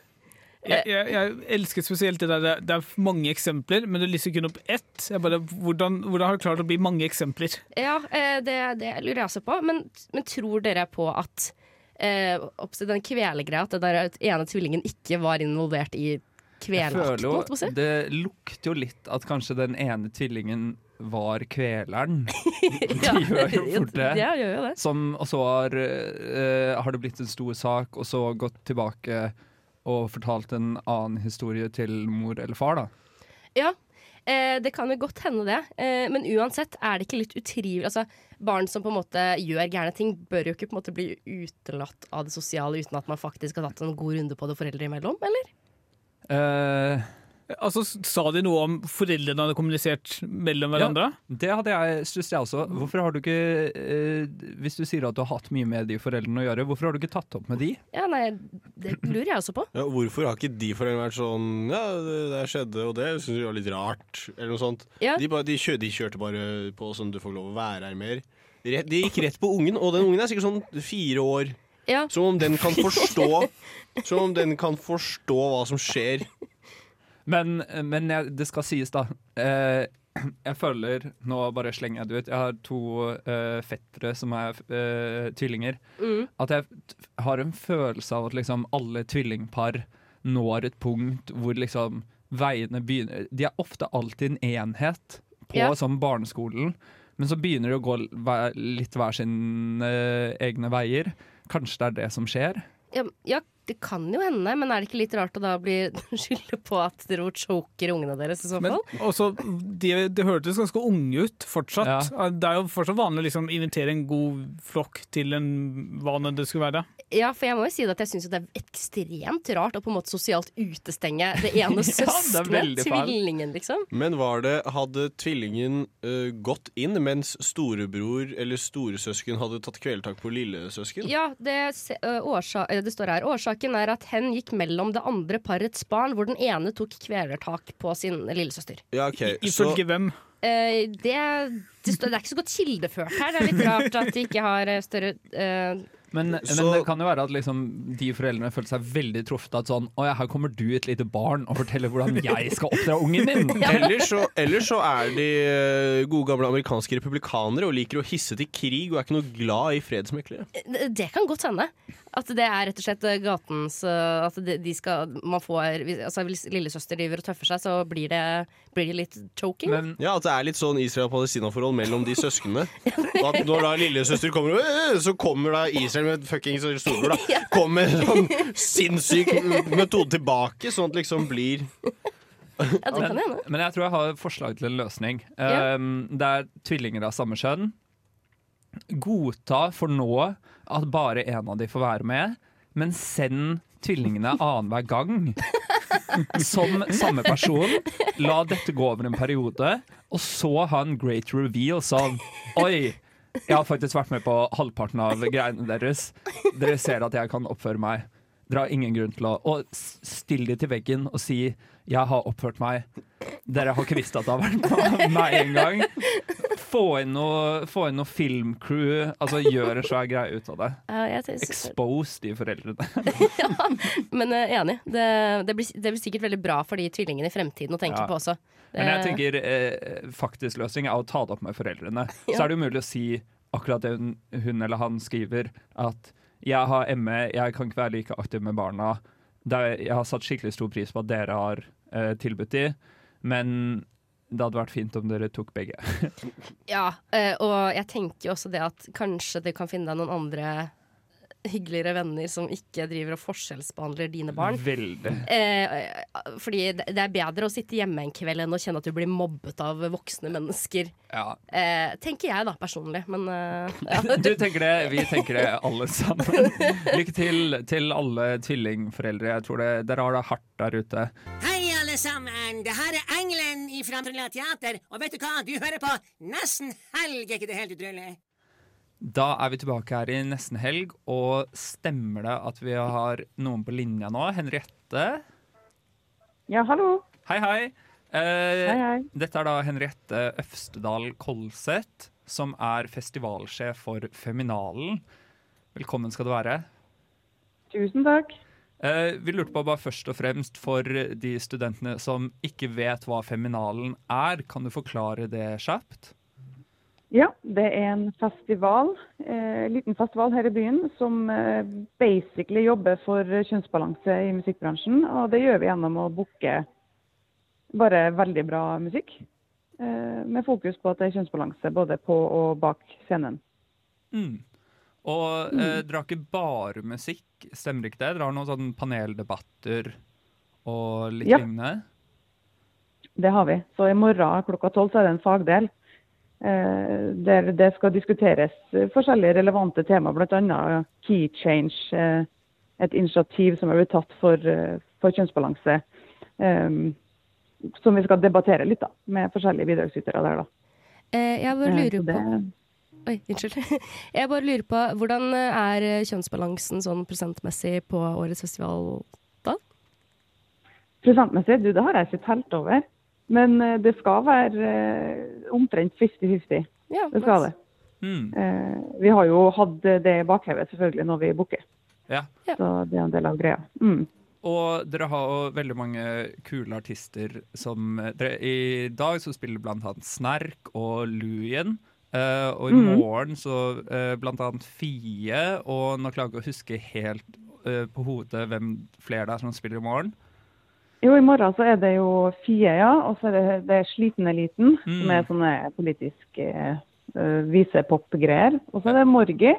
Jeg, jeg, jeg elsker spesielt det der det er mange eksempler, men du lister kun opp ett. Jeg bare, hvordan, hvordan har du klart å bli mange eksempler? Ja, eh, det, det lurer jeg også på. Men, men tror dere på at eh, den kvelegreia, at den der ene tvillingen ikke var involvert i Jo, holdt på å si? Det lukter jo litt at kanskje den ene tvillingen var kveleren. Ja, De gjør jo fort det. Ja, gjør jo det. Som, og så har, uh, har det blitt en stor sak, og så gått tilbake og fortalt en annen historie til mor eller far, da. Ja, eh, det kan jo godt hende det. Eh, men uansett, er det ikke litt utrivelig altså, Barn som på en måte gjør gærne ting, bør jo ikke på en måte bli utelatt av det sosiale uten at man faktisk har tatt en god runde på det foreldre imellom, eller? Eh, Altså, Sa de noe om foreldrene hadde kommunisert mellom hverandre? Ja, det hadde jeg synes jeg også. Hvorfor har du ikke, eh, Hvis du sier at du har hatt mye med de foreldrene å gjøre, hvorfor har du ikke tatt opp med de? Ja, nei, det lurer jeg også på. Ja, hvorfor har ikke de foreldrene vært sånn Ja, det, det skjedde, og det syns vi var litt rart, eller noe sånt. Ja. De, bare, de, kjør, de kjørte bare på sånn du får lov å være her mer. De gikk rett på ungen, og den ungen er sikkert sånn fire år. Ja. Som om den kan forstå Som om den kan forstå hva som skjer. Men, men jeg, det skal sies, da. Eh, jeg føler Nå bare slenger jeg det ut. Jeg har to eh, fettere som er eh, tvillinger. Mm. At jeg har en følelse av at liksom alle tvillingpar når et punkt hvor liksom veiene begynner De er ofte alltid en enhet på Ja. sånn barneskolen, men så begynner de å gå litt hver sine eh, egne veier. Kanskje det er det som skjer? Ja, ja, det kan jo hende, men er det ikke litt rart å da bli skylde på at dere choker ungene deres i så Men fall? også, de, de hørtes ganske unge ut fortsatt. Det er jo fortsatt vanlig å liksom, invitere en god flokk til en hva nå det skulle være. Ja, for jeg må jo si at jeg syns det er ekstremt rart å på en måte sosialt utestenge det ene Ja, søskenet, tvillingen, liksom. Men var det, hadde tvillingen uh, gått inn mens storebror eller storesøsken hadde tatt kvelertak på lillesøsken? Ja, det, uh, årsa, det står her. Årsaken er at hen gikk mellom det andre parets barn, hvor den ene tok kvelertak på sin lillesøster. Ja, okay. Ifølge hvem? Uh, det, det, det er ikke så godt kildeført her. Det er litt rart at de ikke har eh, større uh, Men, men det kan jo være at liksom, de foreldrene føler seg veldig truffet. At sånn, å ja, her kommer du, et lite barn, og forteller hvordan jeg skal oppdra ungen min! Ellers så, ellers så er de gode gamle amerikanske republikanere og liker å hisse til krig og er ikke noe glad i fredsmeklere. Det det kan godt hende. At det er rett og slett eh, gatens eh, At de skal Man får altså, Hvis lillesøster driver og tøffer seg, så blir det, blir det litt choking. Ja, At det er litt sånn Israel-Palestina-forhold mellom de søsknene. At når da lillesøster kommer, «Øh!» så kommer da Israel med fuckings storebror. da Kommer sånn sinnssyk metode tilbake, sånn at det liksom blir men, men jeg tror jeg har et forslag til en løsning. Ja. Um, det er tvillinger av samme kjønn. Godta for nå at bare en av de får være med, men send tvillingene annenhver gang. Som samme person. La dette gå over en periode, og så ha en great reveal sånn Oi! Jeg har faktisk vært med på halvparten av greiene deres. Dere ser at jeg kan oppføre meg. Dere har ingen grunn til å Og still de til veggen og si 'jeg har oppført meg'. Dere har ikke visst at det har vært meg en gang. Få inn noe, få inn noe filmcrew. Altså Gjør en svær greie ut av det. Jeg Expose de foreldrene. ja, Men uh, enig. Det, det, blir, det blir sikkert veldig bra for de tvillingene i fremtiden å tenke Ja. på også. Men jeg tenker eh, faktisk løsning er å ta det opp med foreldrene. Ja. Så er det umulig å si akkurat det hun, hun eller han skriver, at jeg har ME, jeg kan ikke være like aktiv med barna. Det er, jeg har satt skikkelig stor pris på at dere har eh, tilbudt de, men det hadde vært fint om dere tok begge. Ja, eh, og jeg tenker jo også det at kanskje du kan finne deg noen andre hyggeligere venner som ikke driver og forskjellsbehandler dine barn. Veldig. Eh, fordi det det er bedre å sitte hjemme en kveld enn å kjenne at du blir mobbet av voksne mennesker. Ja. Eh, tenker jeg da, personlig. Men eh, ja. Du tenker det, vi tenker det alle sammen. Lykke til til alle tvillingforeldre. Jeg tror det, dere har det hardt der ute. Hei, alle sammen! Det her er Engelen fra Trøndelag Teater, og vet du hva? Du hører på Nesten helg, er ikke det helt utrolig? Da er vi tilbake her i nesten helg, og stemmer det at vi har noen på linja nå? Henriette? Ja, hallo. Hei, hei. Eh, Hei, hei. Dette er da Henriette Øfstedal Kolseth, som er festivalsjef for Feminalen. Velkommen skal du være. Tusen takk. Eh, vi lurte på bare først og fremst for de studentene som ikke vet hva Feminalen er, kan du forklare det kjapt? Ja, det er en festival, eh, liten festival her i byen, som eh, basically jobber for kjønnsbalanse i musikkbransjen. Og det gjør vi gjennom å booke bare veldig bra musikk. Med fokus på at det er kjønnsbalanse både på og bak scenen. Mm. Og eh, dere har ikke bare musikk, stemmer ikke det? Dere har noen sånn paneldebatter og litt Ja. lignende? Det har vi. Så i morgen klokka tolv så er det en fagdel. Eh, der det skal diskuteres eh, forskjellige relevante tema, bl.a. Key Change, eh, et initiativ som er blitt tatt for, eh, for kjønnsbalanse. Um, som vi skal debattere litt da, med forskjellige bidragsytere der. da. Eh, jeg bare Eh, lurer eh, det- på Oi, unnskyld. Jeg bare lurer på hvordan er kjønnsbalansen sånn prosentmessig på årets festival da? Prosentmessig, du, det har jeg ikke telt over. Men eh, det skal være eh, omtrent 50-50. Ja, det skal nice. det. Mm. vi har jo hatt det i bakhevet selvfølgelig når vi booker. Ja. Så det er en del av greia. Mm. Og dere har jo veldig mange kule artister som dere, I dag så spiller blant annet Snerk og Luyen. Eh, og i Mhm. morgen så uh, blant annet Fie. Og nå klarer jeg ikke å huske helt uh, på hodet hvem flere det er som spiller i morgen. Jo, i morgen så er det jo Fie, ja. Og så er det, det er Sliten-eliten, Mm. som er sånne politiske uh, visepop-greier. Og så er det Morgi.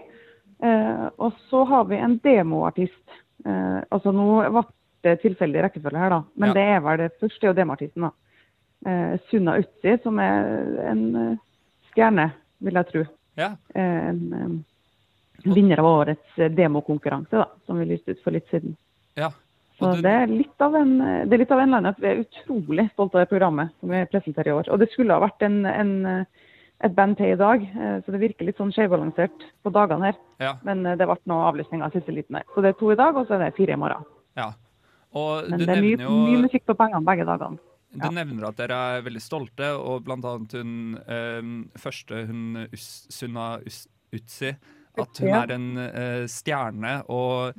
Og så har vi en demoartist. Altså nå ble det tilfeldig rekkefølge her, da. Men Ja. det er vel det første er jo demoartisten, da. Sunna Utsi, som er en stjerne, vil jeg tro. Ja. Eh, en eh, vinner av årets eh, demokonkurranse, da, som vi lyste ut for litt siden. Ja. Så det er litt av en, det er litt av en lineup. Vi er utrolig stolte av det programmet som vi presenterer i år. Og det skulle ha vært en, en, et band til i dag, eh, så det virker litt sånn skjevbalansert på dagene her. Ja. Men eh, det ble nå avlysning av siste liten her. Så det er to i dag, og så er det fire i morgen. Ja. Og Men det er mye, jo mye musikk på pengene begge dagene. Du nevner at dere er veldig stolte, og blant annet hun um, første, hun Us, Sunna Us, Utsi, at hun er en uh, stjerne. Og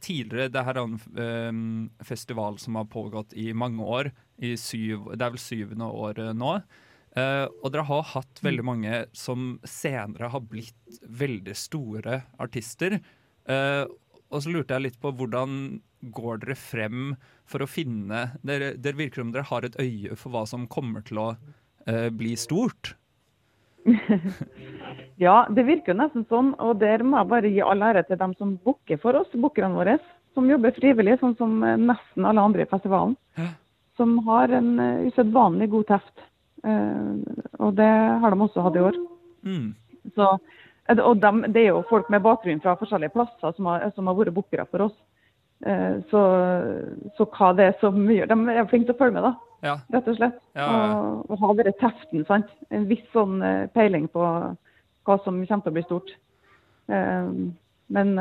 tidligere Det her er en um, festival som har pågått i mange år. I syv, det er vel syvende året nå. Uh, og dere har hatt veldig mange som senere har blitt veldig store artister. Uh, og så lurte jeg litt på hvordan går dere frem for å finne Dere, dere virker som dere har et øye for hva som kommer til å eh, bli stort. Ja, det virker jo nesten sånn. Og der må jeg bare gi all ære til dem som booker for oss, bookerne våre. Som jobber frivillig, sånn som eh, nesten alle andre i festivalen. Som har en uh, usedvanlig god teft. Uh, og det har de også hatt i år. Mm. Så, og de, det er jo folk med bakgrunn fra forskjellige plasser som har, som har vært bookere for oss. Eh, Så, så hva det er som gjør De er flinke til å følge med, da. Ja. Rett og slett. Ja, ja. Og, og ha denne teften, sant. En viss sånn eh, peiling på hva som kommer til å bli stort. Eh, Men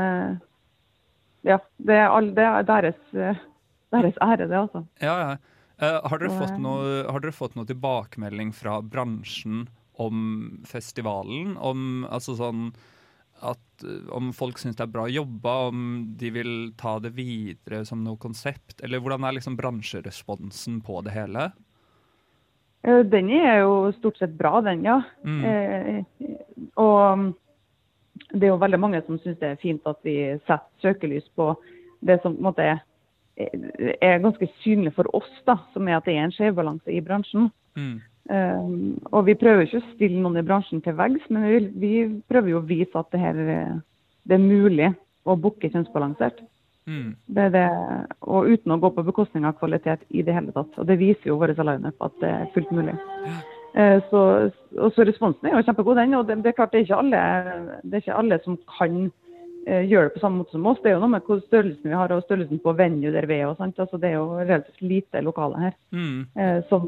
ja, det er, all, det er deres, deres ære, det, altså. Ja, ja. Har, dere fått noe, har dere fått noe tilbakemelding fra bransjen om festivalen? Om, altså sånn at, eh, om folk syns det er bra jobba, om de vil ta det videre som noe konsept? Eller hvordan er liksom bransjeresponsen på det hele? Eh, Den er jo stort sett bra, den, ja. Mm. Eh, og mm, det er jo veldig mange som syns det er fint at vi setter søkelys på det som på en måte er, er ganske synlig for oss, da, som er at det er en skjevbalanse i bransjen. Mm. Eh, og vi prøver ikke å stille noen i bransjen til veggs, men vi, vi prøver jo å vise at det, her, eh, det er mulig å booke kjønnsbalansert. Mm. Det det, og uten å gå på bekostning av kvalitet i det hele tatt. Og det viser jo vår lineup at det er fullt mulig. Eh, Så, og så responsen er jo kjempegod, den. Og det, det er klart det er ikke alle, det er ikke alle som kan eh, gjøre det på samme måte som oss. Det er jo noe med hvor størrelsen vi har og størrelsen på venue der vi er. og sant? Altså, det er jo relativt lite lokale her. Mm. eh, Som,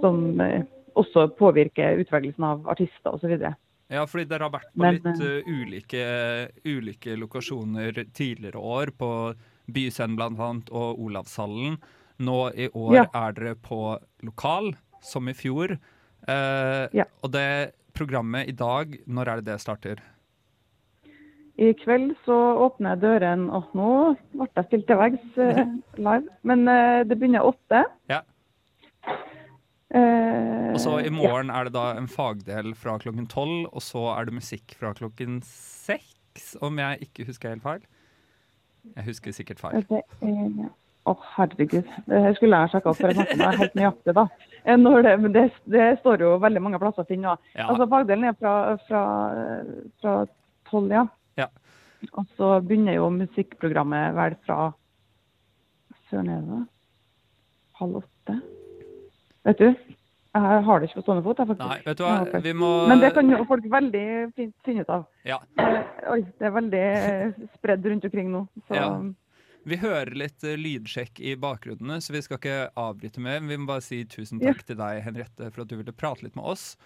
som eh, også påvirker utvelgelsen av artister osv. Ja, fordi dere har vært på Men, litt uh, ulike, ulike lokasjoner tidligere år, på Byscenen annet og Olavshallen. Nå i år Ja. er dere på lokal, som i fjor. Eh, Ja. Og det programmet i dag, når er det det starter? I kveld så åpner døren Og nå ble jeg stilt til veggs eh, live. Men eh, det begynner åtte. Ja. Eh, Og så i morgen er det da en fagdel fra klokken tolv, og så er det musikk fra klokken seks, om jeg ikke husker helt feil. Jeg husker sikkert feil. Er- Å, herregud. Det skulle jeg sjekka opp, for jeg snakker med helt nøyaktig, da. Eh, det, men det, det står jo veldig mange plasser å finne. Ja. Altså, Fagdelen er fra, fra, fra tolv, ja. Ja. Og så begynner jo musikkprogrammet vel fra Søren er det? Halv åtte? Vet du, jeg har det ikke på stående fot. Jeg. Nei, vet du hva, Ja, vi må Men det kan jo folk veldig fint finne ut av. Ja. Eh, Oi, det er veldig eh, spredd rundt omkring nå. Så, Ja. Vi hører litt eh, lydsjekk i bakgrunnene, så vi skal ikke avbryte mer. Vi må bare si tusen Ja. takk til deg, Henriette, for at du ville prate litt med oss.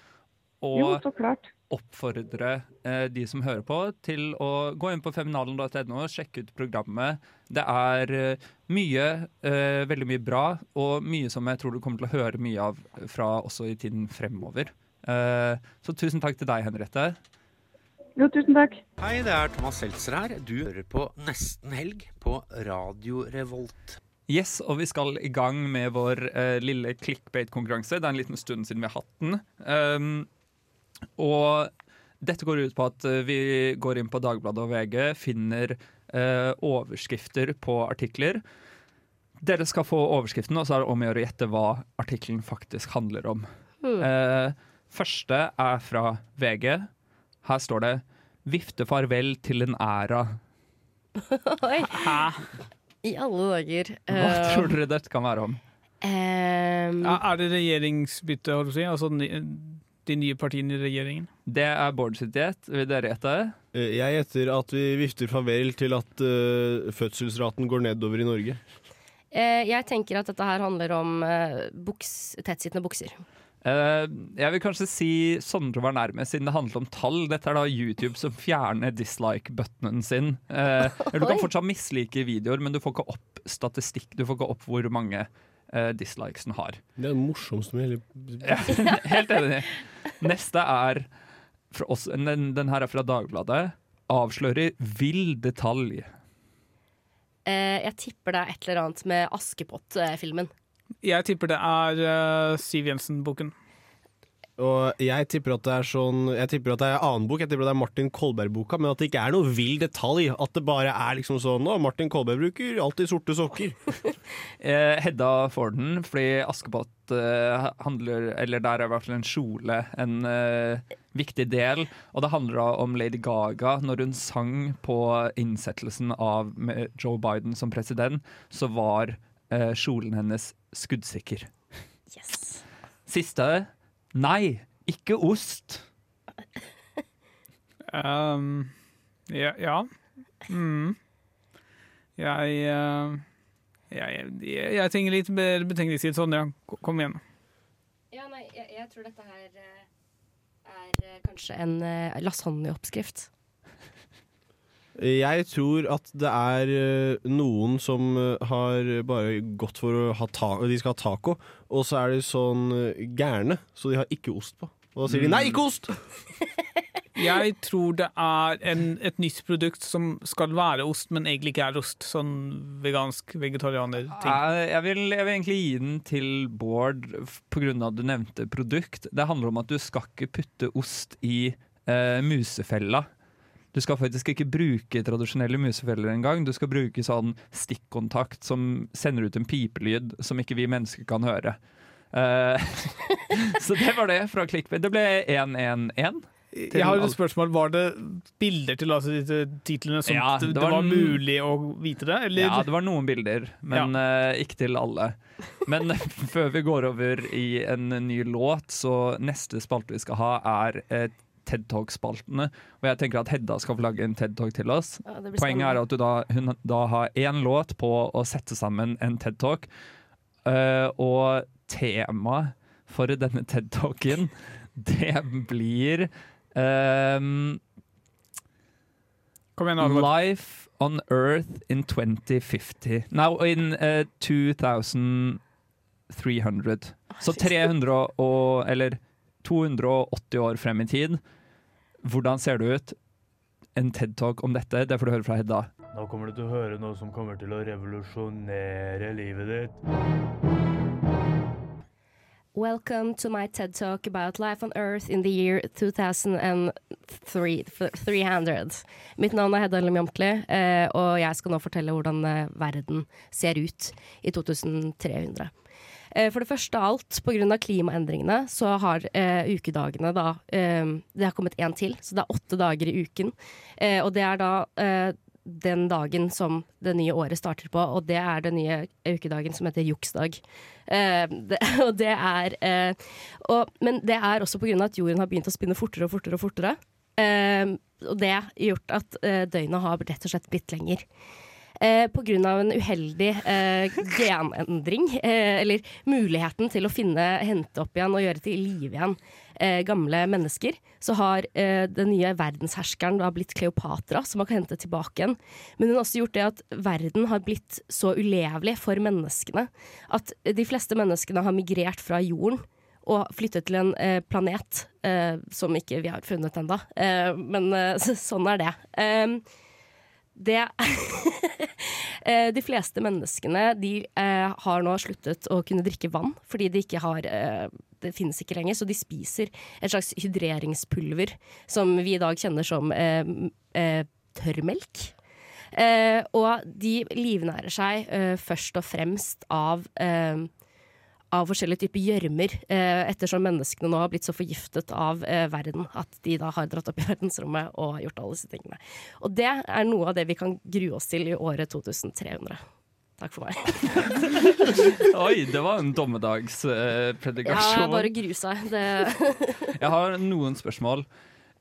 Jo, så klart. Oppfordre eh, de som hører på, til å gå inn på feminalen.no og sjekke ut programmet. Det er eh, mye, eh, veldig mye bra, og mye som jeg tror du kommer til å høre mye av fra også i tiden fremover. Eh, så tusen takk til deg, Henriette. Jo, tusen takk. Hei, det er Thomas Seltzer her. Du hører på Nesten Helg på Radio Revolt. Yes, og vi skal i gang med vår eh, lille clickbait-konkurranse. Det er en liten stund siden vi har hatt den. Um, og dette går ut på at eh, vi går inn på Dagbladet og VG, finner eh, overskrifter på artikler. Dere skal få overskriften, og så er det om å gjøre å gjette hva artikkelen faktisk handler om. Mm. Eh, første er fra VG. Her står det 'Vifte farvel til en æra'. Oi. I alle dager. Hva Eh, tror dere dette kan være om? Um, Ja, er det regjeringsbytte, holdt jeg på å si? Altså de, nye partiene i regjeringen? Det er Bård sitt gjett. Vil dere gjette? det? Jeg gjetter at vi vifter farvel til at uh, fødselsraten går nedover i Norge. Uh, jeg tenker at dette her handler om uh, buks, tettsittende bukser. Uh, jeg vil kanskje si Sondre var nærmest, siden det handler om tall. Dette er da YouTube som fjerner dislike-buttonen sin. Uh, du kan fortsatt mislike videoer, men du får ikke opp statistikk. Du får ikke opp hvor mange eh, dislikes den har. Det er det morsomste med hele Ja, helt enig. Neste er fra oss, den, den her er fra Dagbladet. Avslører vill detalj. Uh, jeg tipper det er et eller annet med Askepott-filmen. Jeg tipper det er uh, Siv Jensen-boken. Og jeg tipper at det er sånn Jeg tipper at det er en annen bok, jeg tipper at det er Martin Kolberg-boka, men at det ikke er noe vill detalj. At det bare er liksom sånn Å, Martin Kolberg bruker alltid sorte sokker. Eh, Hedda får den, fordi Askepott eh, handler Eller der er i hvert fall en kjole en eh, viktig del. Og det handler da om Lady Gaga. Når hun sang på innsettelsen av med Joe Biden som president, så var eh, kjolen hennes skuddsikker. Siste Nei, ikke ost. Um, ja. ja. Mm. Jeg, eh, jeg, jeg Jeg trenger litt mer betenkningstid. Sånn, ja. Kom igjen. Ja, nei, jeg, jeg tror dette her eh, er eh, kanskje en lasagneoppskrift. Jeg tror at det er eh, noen som eh, har bare gått for å ha ta De skal ha taco, og så er de sånn eh, gærne, så de har ikke ost på. Og da sier de 'nei, ikke ost'! Jeg tror det er en, et nytt produkt som skal være ost, men egentlig ikke er ost. Sånn vegansk vegetarianer-ting. Jeg, jeg, vil, jeg vil egentlig gi den til Bård pga. på grunn av at du nevnte produkt. Det handler om at du skal ikke putte ost i eh, musefella. Du skal faktisk ikke bruke tradisjonelle musefeller engang. Du skal bruke sånn stikkontakt som sender ut en pipelyd som ikke vi mennesker kan høre. Eh, så det var det fra Clickbait. Det ble 1-1-1. Jeg har et spørsmål. Var det bilder til altså, titlene som Ja, det, var, det var mulig å vite det? Eller? Ja, det var noen bilder, men eh, ikke til alle. Men før vi går over i en ny låt, så neste spalte vi skal ha, er eh, TED Talk-spaltene. Og jeg tenker at Hedda skal få lage en TED Talk til oss. Ja, Poenget er at du da, hun da har én låt på å sette sammen en TED Talk. Uh, og temaet for denne TED Talken, det blir um, Kom igjen, Albert. Life on Earth in 2050. Now in uh, 2300. Så 300 og Eller 280 år frem i tid. Hvordan ser det ut? En TED-talk om dette, det får du høre fra Hedda. Nå kommer du til å høre noe som kommer til å revolusjonere livet ditt. Welcome to my TED Talk about life on Earth in the year 2300. Mitt navn er Hedda Lemjamtli, eh, og jeg skal nå fortelle hvordan eh, verden ser ut i 2300. Eh, For det første av alt, pga. klimaendringene, så har eh, ukedagene da eh, Det har kommet én til, så det er åtte dager i uken. Eh, og det er da eh, den dagen som det nye året starter på, og det er den nye ukedagen som heter juksdag. Eh, det, og det er eh, og, Men det er også pga. at jorden har begynt å spinne fortere og fortere og fortere. Og det har gjort at døgnet har rett og slett blitt lenger. Eh, pga. en uheldig eh, genendring, eh, eller muligheten til å finne, hente opp igjen og gjøre til live igjen eh, gamle mennesker, så har eh, den nye verdensherskeren da blitt Kleopatra, som man kan hente tilbake igjen. Men hun har også gjort det at verden har blitt så ulevelig for menneskene at de fleste menneskene har migrert fra jorden og flyttet til en eh, planet eh, som ikke vi har funnet ennå. Eh, men eh, sånn er det. Det eh, De fleste menneskene de eh, har nå sluttet å kunne drikke vann fordi de ikke har eh, Det finnes ikke lenger, så de spiser et slags hydreringspulver som vi i dag kjenner som eh, tørrmelk. Og de livnærer seg først og fremst av eh, av forskjellige typer gjørmer, eh, ettersom menneskene nå har blitt så forgiftet av eh, verden at de da har dratt opp i verdensrommet og gjort alle disse tingene. Og det er noe av det vi kan grue oss til i året 2300. Takk for meg. Oi, det var en dommedagspredikasjon. Ja, bare gru seg. Det Jeg har noen spørsmål.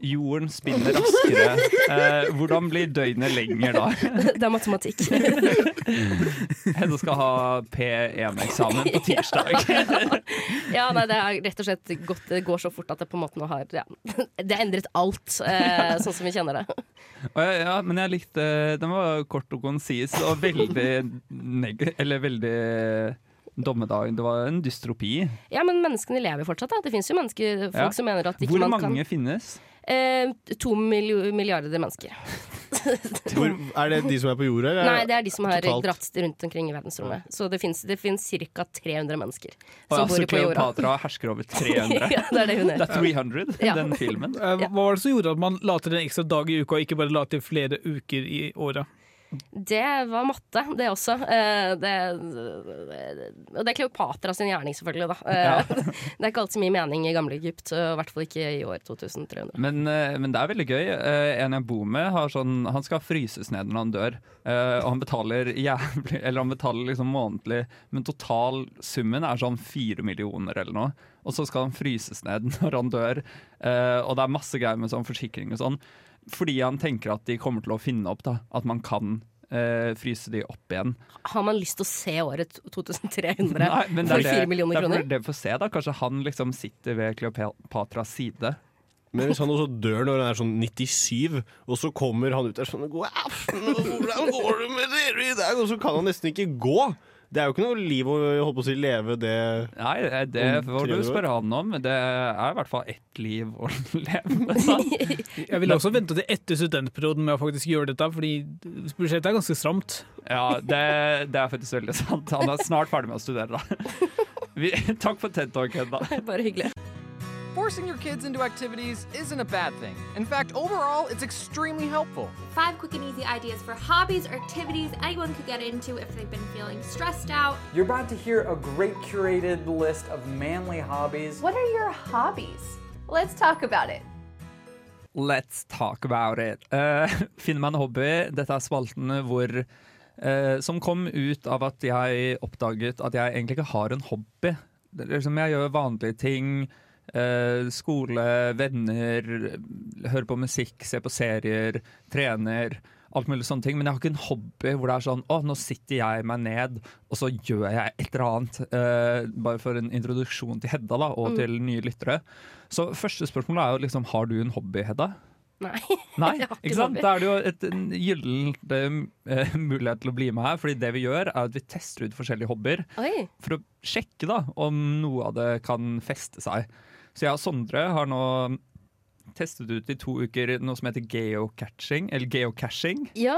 Jorden spinner raskere. Eh, hvordan blir døgnet lenger da? det er matematikk. Hedda skal ha P1-eksamen på tirsdag. ja, nei, det er rett og slett gått, det går så fort at det på en måte nå har ja, Det har endret alt, eh, sånn som vi kjenner det. Ja, ja, men jeg likte Den var kort og konsis og veldig neg... Eller veldig dommedag. Det var en dystropi. Ja, men menneskene lever fortsatt. Da. Det finnes jo mennesker, folk Ja. som mener at ikke Hvor man mange finnes? Eh, To milliarder mennesker. Hvor, er det de som er på jorda? eller Nei, det er de som har totalt? dratt rundt omkring i verdensrommet. Så det fins ca. 300 mennesker som som bor på jorda. Kleopatra hersker over 300. Ja, det er det hun gjør. Det er 300, Ja. den filmen. Eh, Hva var det som gjorde at man la til en ekstra dag i uka, og ikke bare la til flere uker i året? Det var matte, det også. Eh, Det, og det er Kleopatra sin gjerning, selvfølgelig. Da. Eh, Ja. Det er ikke alltid så mye mening i gamle Egypt, og i hvert fall ikke i år 2300. Men, eh, men det er veldig gøy. Eh, En jeg bor med, har sånn, han skal fryses ned når han dør. Eh, og han betaler jævlig Eller han betaler liksom månedlig, men totalsummen er sånn fire millioner eller noe. Og så skal han fryses ned når han dør. Eh, og det er masse greier med sånn forsikring og sånn. Fordi han tenker at de kommer til å finne opp da, at man kan eh, fryse de opp igjen. Har man lyst til å se året 2300 Nei, men for er det- fire millioner det er kroner? det får se, da. Kanskje han liksom sitter ved Kleopatras side. Men hvis han også dør når han er sånn 97, og så kommer han ut der sånn God aften, hvordan går det med dere i dag? Og så kan han nesten ikke gå. Det er jo ikke noe liv å holde på å si, leve det Nei, det får du 300 spørre han om. Det er i hvert fall ett liv å leve. da. Jeg ville også vente til etter studentperioden med å faktisk gjøre dette, fordi budsjettet er ganske stramt. Ja, det, det er faktisk veldig sant. Han er snart ferdig med å studere, da. Vi, takk for TED-talken, da. Bare hyggelig. Forcing your kids into activities isn't a bad thing. In fact, overall, it's extremely helpful. Five quick and easy ideas for hobbies or activities anyone could get into if they've been feeling stressed out. You're about to hear a great curated list of manly hobbies. What are your hobbies? Let's talk about it. Let's talk about it. Uh, Finn meg en hobby. Dette er spalten hvor eh, Som kom ut av at jeg oppdaget at jeg egentlig ikke har en hobby. Det er liksom jeg gjør vanlige ting. Eh, skole, venner, hører på musikk, ser på serier, trener. Alt mulig sånne ting, Men jeg har ikke en hobby hvor det er sånn Å, nå sitter jeg meg ned, og så gjør jeg et eller annet. eh, bare for en introduksjon til Hedda da, og Mm. til nye lyttere. Så første spørsmål er jo liksom Har du en hobby, Hedda? Nei. Nei, Jeg har ikke ikke sant? Da er det jo et en gyllen eh, mulighet til å bli med her. Fordi det vi gjør, er at vi tester ut forskjellige hobbyer Oi. for å sjekke da om noe av det kan feste seg. Så jeg og Sondre har nå testet ut i to uker noe som heter geocaching. Eller geocaching. Ja.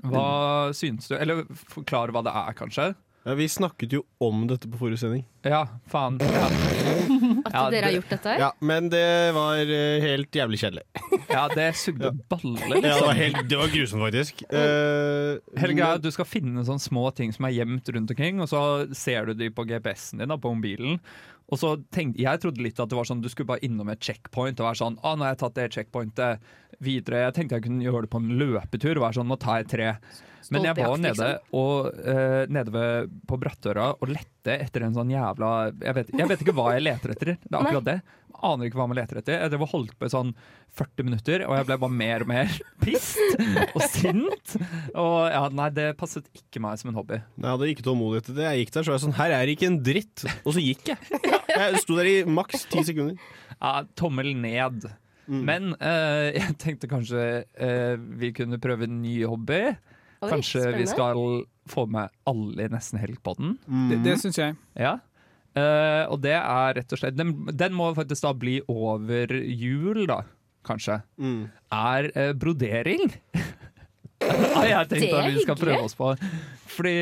Hva syns du? Eller forklare hva det er, kanskje? Ja, Vi snakket jo om dette på forrige sending. Ja, faen. Ja. At Ja, dere har gjort dette? Ja, Men det var eh, helt jævlig kjedelig. Ja, det sugde baller. Ja, det, var liksom. helt, det var grusomt, faktisk. Uh, Helge, men- du skal finne sånne små ting som er gjemt rundt omkring, og så ser du de på GPS-en din, da, på mobilen. Og så tenkte, Jeg trodde litt at det var sånn du skulle bare innom et checkpoint og være sånn ah, 'Nå har jeg tatt det checkpointet videre.' Jeg tenkte jeg kunne gjøre det på en løpetur og være sånn 'Nå tar jeg tre'. Men jeg var nede, og, uh, nede ved, på Brattøra og lette lette etter en sånn jævla Jeg vet, jeg vet ikke hva jeg leter etter. Det er akkurat det. Jeg aner ikke hva man leter etter. Jeg drev og holdt på i sånn 40 minutter, og jeg ble bare mer og mer pissed og sint. Og ja, nei, det passet ikke meg som en hobby. Jeg hadde ikke tålmodighet til det. Jeg gikk der så var jeg sånn Her er det ikke en dritt. Og så gikk jeg. Jeg sto der i maks ti sekunder. Ja, tommel ned. Men uh, jeg tenkte kanskje uh, vi kunne prøve en ny hobby. Oi, kanskje vi skal få med alle i Nesten Helg på den. Det, det syns jeg. Ja. Uh, og det er rett og slett den, den må faktisk da bli over jul, da, kanskje. Er uh, brodering. har jeg tenkt Det er at vi skal prøve oss på. Fordi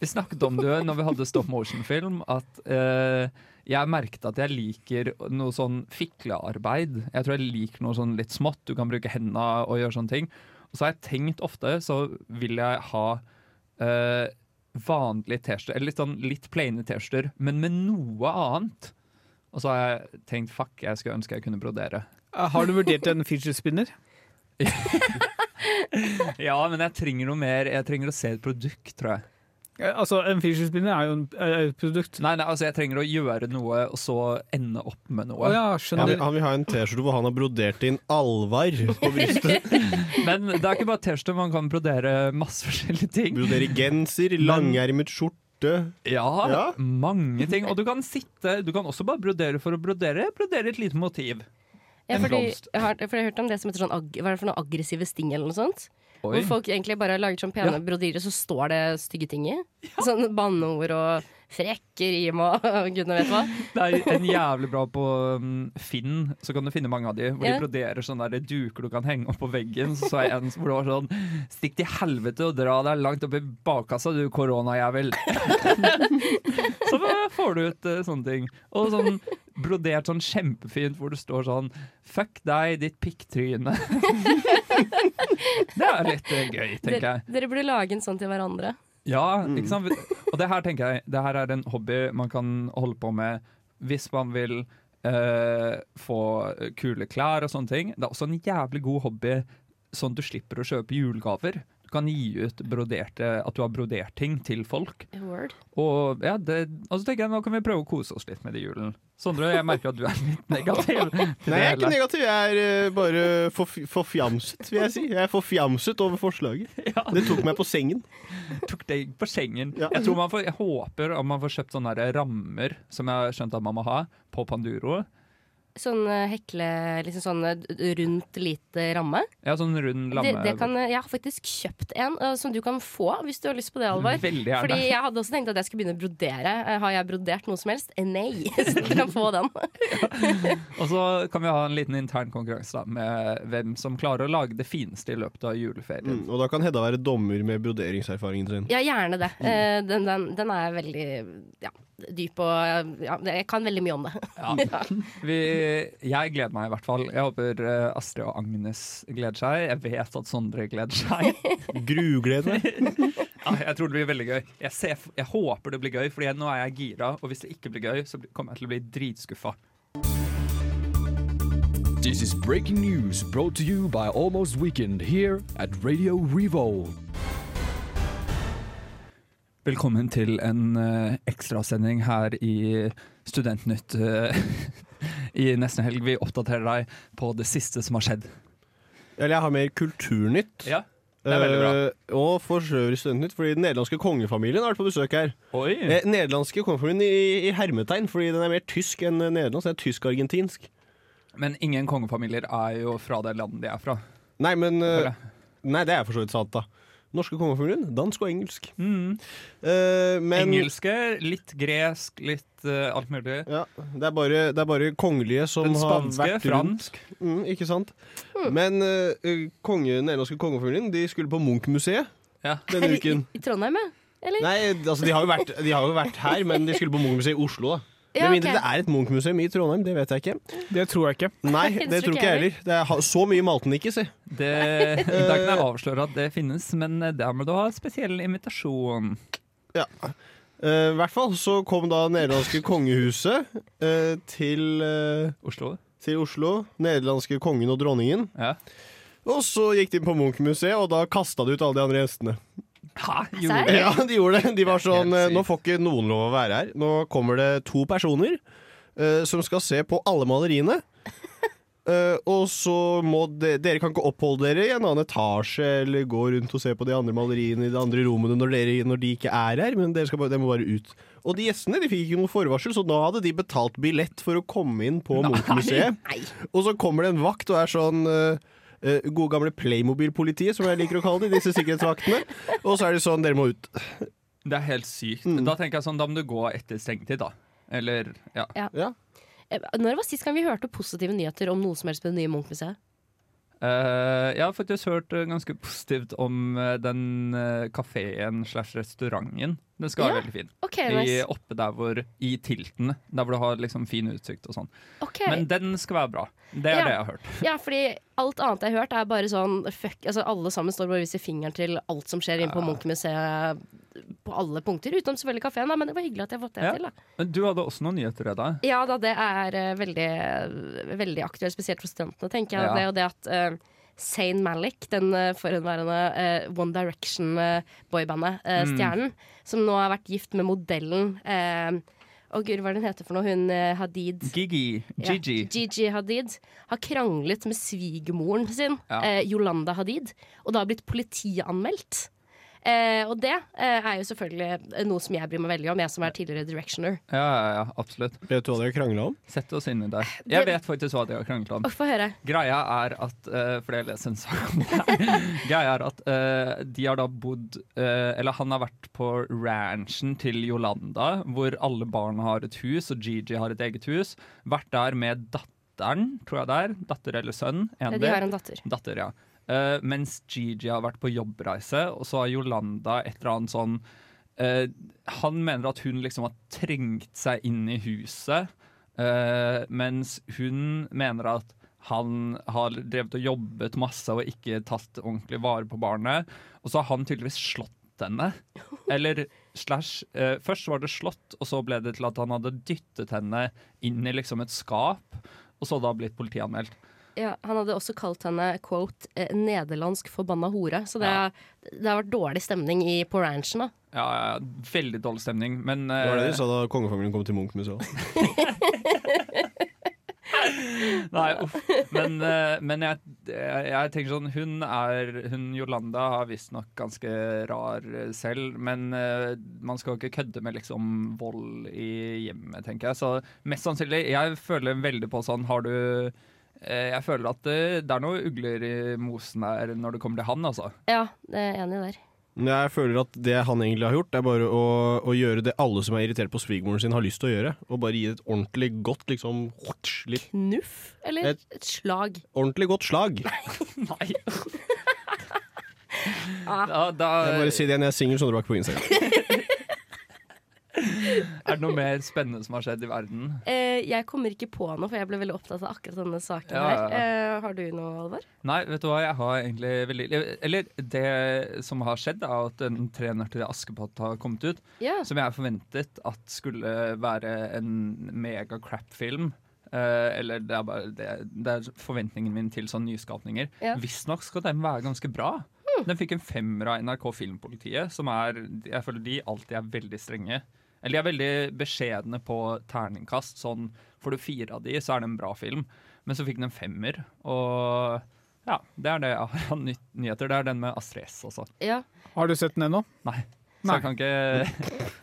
vi snakket om det når vi hadde stop motion-film, at uh, jeg merket at jeg liker noe sånn fiklearbeid. Jeg tror jeg liker noe sånn litt smått. Du kan bruke hendene og gjøre sånne ting. Og så har jeg tenkt ofte, så vil jeg ha uh, vanlige T-skjorter, eller litt, sånn, litt plaine T-skjorter, men med noe annet. Og så har jeg tenkt fuck, jeg skulle ønske jeg kunne brodere. Har du vurdert en fidget spinner? Ja, men jeg trenger noe mer. Jeg trenger å se et produkt, tror jeg. Eh, Altså, En fidget spinner er jo en, er et produkt. Nei, nei, altså jeg trenger å gjøre noe, og så ende opp med noe. Oh, ja, skjønner. Han vil, han vil ha en T-skjorte hvor han har brodert inn Alvar på brystet. Men det er ikke bare T-skjorte, man kan brodere masse forskjellige ting. Brodere genser, langermet skjorte. Ja, Ja. mange ting. Og du kan sitte Du kan også bare brodere for å brodere. Brodere et lite motiv. Ja, En fordi, blomst. jeg, har, for jeg har hørt om det som heter sånn ag hva er det for noe aggressive sting eller noe sånt. Oi. Hvor folk egentlig bare har laget sånn pene Ja. brodirer, så står det stygge ting i. Sånn banneord og frekke rim og gudene vet hva. Det er en jævlig bra på um, Finn, så kan du finne mange av de. Hvor Ja. de broderer sånne der duker du kan henge opp på veggen. Så er en hvor det var sånn Stikk til helvete og dra deg langt opp i bakkassa, du koronajævel. så får du ut eh, sånne ting. Og sånn brodert sånn kjempefint hvor det står sånn Fuck deg, ditt pikktryne. det er litt eh, gøy, tenker Dere, jeg. dere burde lage en sånn til hverandre. Ja, ikke sant? Og det her tenker jeg Det her er en hobby man kan holde på med hvis man vil eh, få kule klær og sånne ting. Det er også en jævlig god hobby sånn at du slipper å kjøpe julegaver. Du kan gi ut broderte, at du har brodert ting til folk. Word. Og ja, det, og så tenker jeg nå kan vi prøve å kose oss litt med det i julen. Sondre, jeg merker at du er litt negativ. Nei, jeg er ikke negativ. Jeg er eh, bare forfjamset, forfjamset, vil jeg si. Jeg er forfjamset over forslaget. Det tok meg på sengen. Tok deg på sengen. Ja. Jeg, tror man får, jeg håper at man får kjøpt sånne rammer, som jeg har skjønt at man må ha, på Panduro. Sånn eh, hekle liksom sånn eh, rundt lite ramme. Ja, sånn rund lamme... Det, det kan, jeg har faktisk kjøpt en uh, som du kan få hvis du har lyst på det, Alvar. Veldig gjerne. Fordi jeg hadde også tenkt at jeg skulle begynne å brodere. Eh, Har jeg brodert noe som helst? Eh, Nei. Så du kan få den. Og så kan vi ha en liten intern konkurranse da, med hvem som klarer å lage det fineste i løpet av juleferien. Mm, og da kan Hedda være dommer med broderingserfaringen sin. Ja, gjerne det. Mm. Eh, Den, den, den er veldig ja, dyp og ja, Jeg kan veldig mye om det. Ja. Vi, jeg gleder meg i hvert fall. Jeg håper eh, Astrid og Agnes gleder seg. Jeg vet at Sondre gleder seg. Grugleder meg. Ja, jeg tror det blir veldig gøy. Jeg, ser, jeg håper det blir gøy, for nå er jeg gira. Og hvis det ikke blir gøy, så kommer jeg til å bli dritskuffa. This is breaking news brought to you by Almost Weekend here at Radio Revolve. Velkommen til en uh, ekstrasending her i Studentnytt uh, i nesten helg. Vi oppdaterer deg på det siste som har skjedd. Eller jeg har mer kulturnytt. Ja, det er veldig bra. Uh, og for øvrig studentnytt, fordi den nederlandske kongefamilien har vært på besøk her. Oi. Eh, nederlandske kongefamilien i, i hermetegn, fordi den er mer tysk enn eh, nederlandsk. Den er tysk-argentinsk. Men ingen kongefamilier er jo fra det landet de er fra. Nei, men uh, Nei, det er for så vidt sant, da. Norske kongefamilien, dansk og engelsk. Mm. Uh, men Engelske, litt gresk, litt uh, alt mulig. Ja, det er bare, det er bare kongelige som spanske, har spanske, vært fransk. rundt. Mm, ikke sant? Men uh, kongen, den norske kongefamilien De skulle på Munch-museet denne uken. I Trondheim, ja? Eller? Nei, altså de har, jo vært, de har jo vært her, men de skulle på Munch-museet i Oslo. da Ja, Med mindre det er et Munch-museum i Trondheim, det vet jeg ikke. Det tror jeg ikke. Nei, Det det tror ikke jeg heller. Det er, så mye malte den ikke, si. Det, da kan jeg avsløre at det finnes, men eh, der må du ha spesiell invitasjon. Ja. Uh, I hvert fall så kom da nederlandske kongehuset uh, til uh, Oslo. Til Oslo. Nederlandske kongen og dronningen. Og så gikk de på Munch-museet, og da kasta de ut alle de andre gjestene. Hæ? Gjorde de? Ja, de gjorde det. De var sånn eh, Nå får ikke noen lov å være her. Nå kommer det to personer eh, som skal se på alle maleriene. Eh, og så må de, dere kan ikke oppholde dere i en annen etasje eller gå rundt og se på de andre maleriene i de andre rommene når, dere, når de ikke er her, men dere, skal bare, dere må bare ut. Og de gjestene de fikk ikke noe forvarsel, så da hadde de betalt billett for å komme inn på Munch-museet. Og så kommer det en vakt og er sånn eh, eh, gode gamle Playmobil-politiet, som jeg liker å kalle det, disse sikkerhetsvaktene. Og så er det sånn, dere må ut. Det er helt sykt. Mm. Da tenker jeg sånn, da må du gå etter stengtid, da. Eller, ja. Ja. ja. Når var sist gang vi hørte positive nyheter om noe som helst på det nye Munch-museet? Uh, jeg har faktisk hørt eh, ganske positivt om eh, den uh, kafeen slash restauranten. Den skal Ja, være veldig fin. ok, I, oppe der hvor, I tilten, der hvor du har liksom fin utsikt og sånn. Okay. Men den skal være bra. Det er Ja. det jeg har hørt. Ja, fordi alt annet jeg har hørt, er bare sånn fuck, altså Alle sammen står bare og viser fingeren til alt som skjer inne på Munch-museet på alle punkter, utenom selvfølgelig kafeen, men det var hyggelig at jeg har fått det Ja. til. da Men du hadde også noen nyheter, Edda. Ja da, det er eh, veldig, veldig aktuelt, spesielt for studentene, tenker jeg. Det og det at uh, Zayn Malik, den uh, forhenværende eh, One Direction-boybandet, Mm. stjernen, som nå har vært gift med modellen Å gud, hva er det hun heter for noe? Hun eh, Hadid. Gigi. Ja, Gigi. Gigi Hadid har kranglet med svigermoren sin, Ja. eh, Yolanda Hadid, og da har blitt politianmeldt. Eh, og det eh, er jo selvfølgelig noe som jeg bryr meg veldig om, jeg som er tidligere directioner. Ja, ja, ja, absolutt. Vet du hva de har krangla om? Sett oss inn i det. Jeg vet faktisk hva de har kranglet om. Få høre. Greia er at uh, For jeg leser en sak om det her. Greia er at uh, de har da bodd uh, Eller han har vært på ranchen til Yolanda, hvor alle barna har et hus, og Gigi har et eget hus. Vært der med datteren, tror jeg det er. Datter eller sønn. en de. har en datter. Datter, ja. Eh, mens Gigi har vært på jobbreise, og så har Jolanda et eller annet sånn uh, Han mener at hun liksom har trengt seg inn i huset, uh, mens hun mener at han har drevet og jobbet masse og ikke tatt ordentlig vare på barnet. Og så har han tydeligvis slått henne. Eller slash Først var det slått, og så ble det til at han hadde dyttet henne inn i liksom et skap, og så da blitt politianmeldt. Ja, han hadde også kalt henne quote, eh, 'nederlandsk forbanna hore'. Så det, har- det har vært dårlig stemning i, på ranchen. da Ja, ja, veldig dårlig stemning, men Det var det eh, de sa da kongefamilien kom til Munch-museet. Nei, uff. Men, eh, men jeg, jeg, jeg tenker sånn Hun er Hun Jolanda har visstnok ganske rar selv, men man skal jo ikke kødde med liksom vold i hjemmet, tenker jeg. Så mest sannsynlig Jeg føler veldig på sånn Har du Jeg føler at det, det er noe ugler i mosen her når det kommer til han, altså. Ja, det er enig der. Jeg føler at det han egentlig har gjort, er bare å, å gjøre det alle som er irritert på svigermoren sin, har lyst til å gjøre. Og bare gi det et ordentlig godt liksom litt Knuff? Eller Et- et, slag? Ordentlig godt slag. Nei. Ah. da, da, Jeg bare si det når jeg er singel, skjønner du er ikke på Instagram. er det noe mer spennende som har skjedd i verden? Eh, jeg kommer ikke på noe, for jeg ble veldig opptatt av akkurat denne saken Ja, ja, her. Eh, har du noe, Alvar? Nei, vet du hva, jeg har egentlig veldig Eller det som har skjedd, er at den Tre nøtter Askepott har kommet ut. Ja. Som jeg forventet at skulle være en mega crap-film. Eh, eller det er bare det, det er forventningen min til sånne nyskapninger. Ja. Visstnok skal den være ganske bra. Den fikk en femmer av NRK Filmpolitiet, som er Jeg føler de alltid er veldig strenge. Eller de er veldig beskjedne på terningkast. Sånn får du fire av de, så er det en bra film. Men så fikk den en femmer, og ja, det er det jeg har av nyheter. Det er den med Astrid S også. Ja. Har du sett den ennå? Nei. Så jeg kan ikke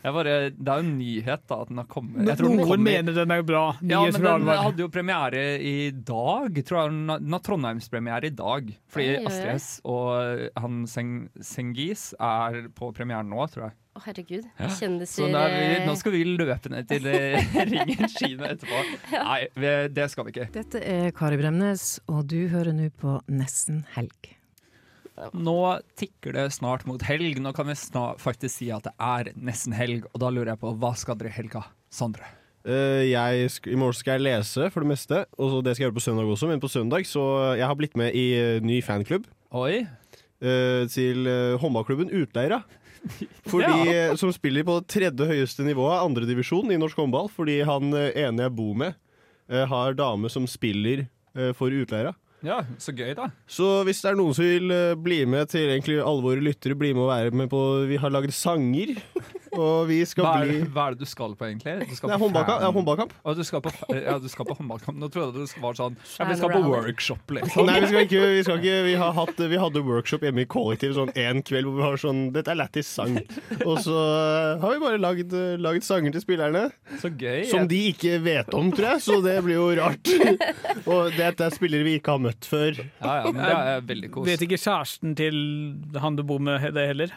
jeg bare, Det er jo en nyhet da at den har kommet. Jeg tror den Noen kommer- mener den er bra. ja, men den hadde jo premiere i dag, tror jeg. Den har- Trondheimspremiere i dag. Fordi Oi, oi, oi. Astrid S og han Seng Sengis er på premieren nå, tror jeg. Å, herregud. Ja. Kjendiser er vi, eh, nå skal vi løpe ned til eh, Ringen kino etterpå. Nei, det skal vi ikke. Dette er Kari Bremnes, og du hører nå på Nesten helg. Nå tikker det snart mot helg. Nå kan vi snart faktisk si at det er nesten helg. Og da lurer jeg på, hva skal dere i helga? Sondre? Uh, jeg I morgen skal jeg lese, for det meste. Og så det skal jeg gjøre på søndag også. Men på søndag så Jeg har blitt med i uh, ny fanklubb. Oi. uh, til håndballklubben Utleira. Fordi, Ja. Som spiller på tredje høyeste nivået, andredivisjon i norsk håndball. Fordi han ene jeg bor med, har dame som spiller for Utleira. Ja, så gøy, da. Så hvis det er noen som vil eh, bli med til egentlig alle våre lyttere, bli med og være med på Vi har lagd sanger, og vi skal Hva er, bli hva er det du skal på, egentlig? Du skal Det er på håndballkamp. Ja, håndballkamp. Og du skal på, ja, du skal på håndballkamp. Nå trodde jeg det var sånn ja, Vi skal på workshop, liksom. Nei, vi skal ikke. Vi, skal ikke, vi, har hatt, vi hadde workshop hjemme i kollektiv sånn en kveld hvor vi har sånn Dette er lættis sang. Og så eh, har vi bare lagd, eh, lagd sanger til spillerne. Så gøy. Som de ikke vet om, tror jeg, så det blir jo rart. Og dette er spillere vi ikke har møtt før. Ja, ja, men det er veldig kos. Vet ikke kjæresten til han du bor med det heller?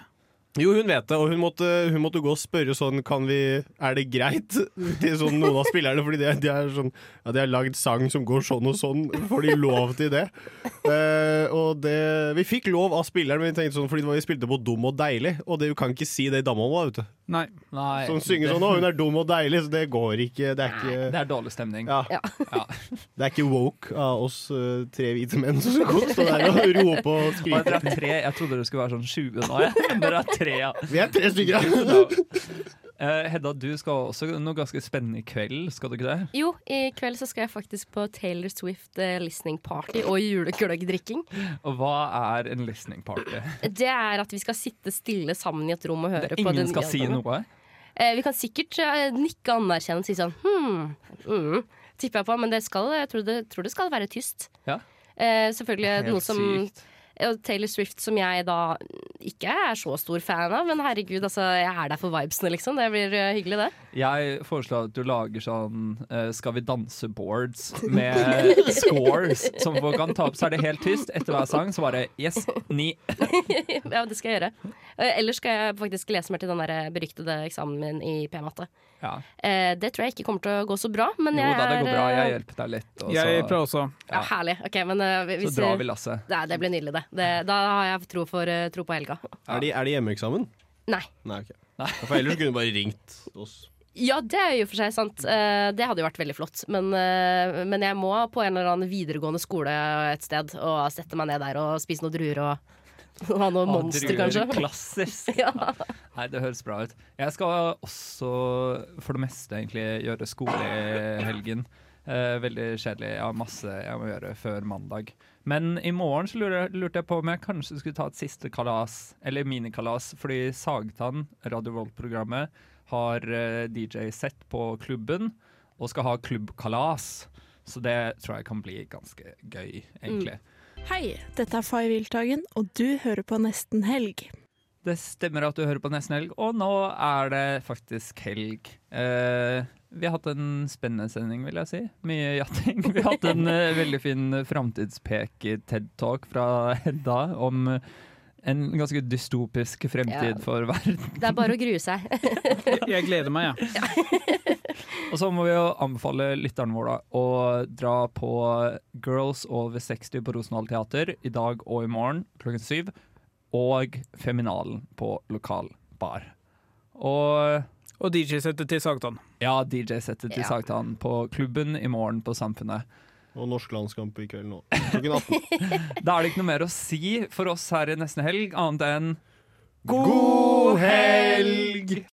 Jo, hun vet det, og hun måtte, hun måtte gå og spørre sånn Kan vi, Er det greit? Til sånn noen av spillerne, fordi de, de er sånn Ja, de har lagd sang som går sånn og sånn. Får de lov til det? Uh, og det Vi fikk lov av spilleren, men vi tenkte sånn fordi vi spilte på Dum og deilig, og det, du kan ikke si det i Damholma, vet du. Nei. Som synger sånn 'Å, hun er dum og deilig', så det går ikke. Det er ikke Det er dårlig stemning. ja. Det er ikke woke av oss eh, tre hvite menn som skal gå og stå der og rope og skrike. tre. Jeg trodde det skulle være sånn 20 nå. jeg. Men dere er tre, ja. Vi er tre stykker. Eh, Hedda, du skal også noe ganske spennende i kveld, skal du ikke det? Jo, i kveld så skal jeg faktisk på Taylor Swift uh, listening party og julegløggdrikking. Og hva er en listening party? Det er at vi skal sitte stille sammen i et rom og høre på Ingen skal si noe? Uh, vi kan sikkert nikke anerkjennende og si sånn hm, mm, tipper jeg på, men det skal, jeg tror det, tror det skal være tyst. Ja. Eh, selvfølgelig Helt noe som sykt. Taylor Swift, som jeg da ikke er så stor fan av, men herregud, altså, jeg er der for vibesene, liksom. Det blir eh, hyggelig, det. Jeg foreslår at du lager sånn uh, Skal vi danse-boards med scores som folk kan ta opp. Så er det helt tyst. Etter hver sang så bare yes, ni. ja, det skal jeg gjøre. Uh, ellers skal jeg faktisk lese mer til den der beryktede eksamen min i P-matte. Ja. Uh, det tror jeg ikke kommer til å gå så bra, men Jo jeg da, det går bra. Jeg hjelper deg litt. og Jeg så- prøver også. Ja, herlig. Okay, men hvis Så drar vi lasset. Det blir nydelig, det. Det. Da har jeg tro, for, eh, tro på helga. Er de, er de hjemmeeksamen? Nei. Nei, okay. Ja, For ellers kunne du bare ringt oss. Ja, det er jo for seg sant. Eh, Det hadde jo vært veldig flott. Men, eh, men jeg må på en eller annen videregående skole et sted og sette meg ned der og spise noen druer og, og ha noe Å, monster, druer, kanskje. Klassisk. Ja. Nei, det høres bra ut. Jeg skal også for det meste egentlig gjøre skole i helgen. Eh, veldig kjedelig. Jeg har masse jeg må gjøre før mandag. Men i morgen så lurte jeg på om jeg kanskje skulle ta et siste kalas, eller minikalas, fordi Sagtann, Radio Volt-programmet, har eh, DJ-sett på klubben og skal ha klubbkalas. Så det tror jeg kan bli ganske gøy, egentlig. Hei, dette er Fay Wiltagen, og du hører på Nesten Helg. Det stemmer at du hører på Nesten Helg, og nå er det faktisk helg. Eh, vi har hatt en spennende sending, vil jeg si. Mye jatting. Vi har hatt en uh, veldig fin framtidspek-TED-talk fra Hedda om en ganske dystopisk fremtid Ja. for verden. Det er bare å grue seg. Jeg gleder meg, jeg. Og så må vi jo anbefale lytterne våre å dra på Girls over 60 på Rosenhall Teater i dag og i morgen klokken syv. Og Feminalen på lokal bar. Og Og DJ-settet til Sagtann. Ja, DJ-settet til Ja. Sagtann på klubben i morgen på Samfunnet. Og norsk landskamp i kveld nå. Klokken 18. Da er det ikke noe mer å si for oss her i Nesten Helg, annet enn God helg!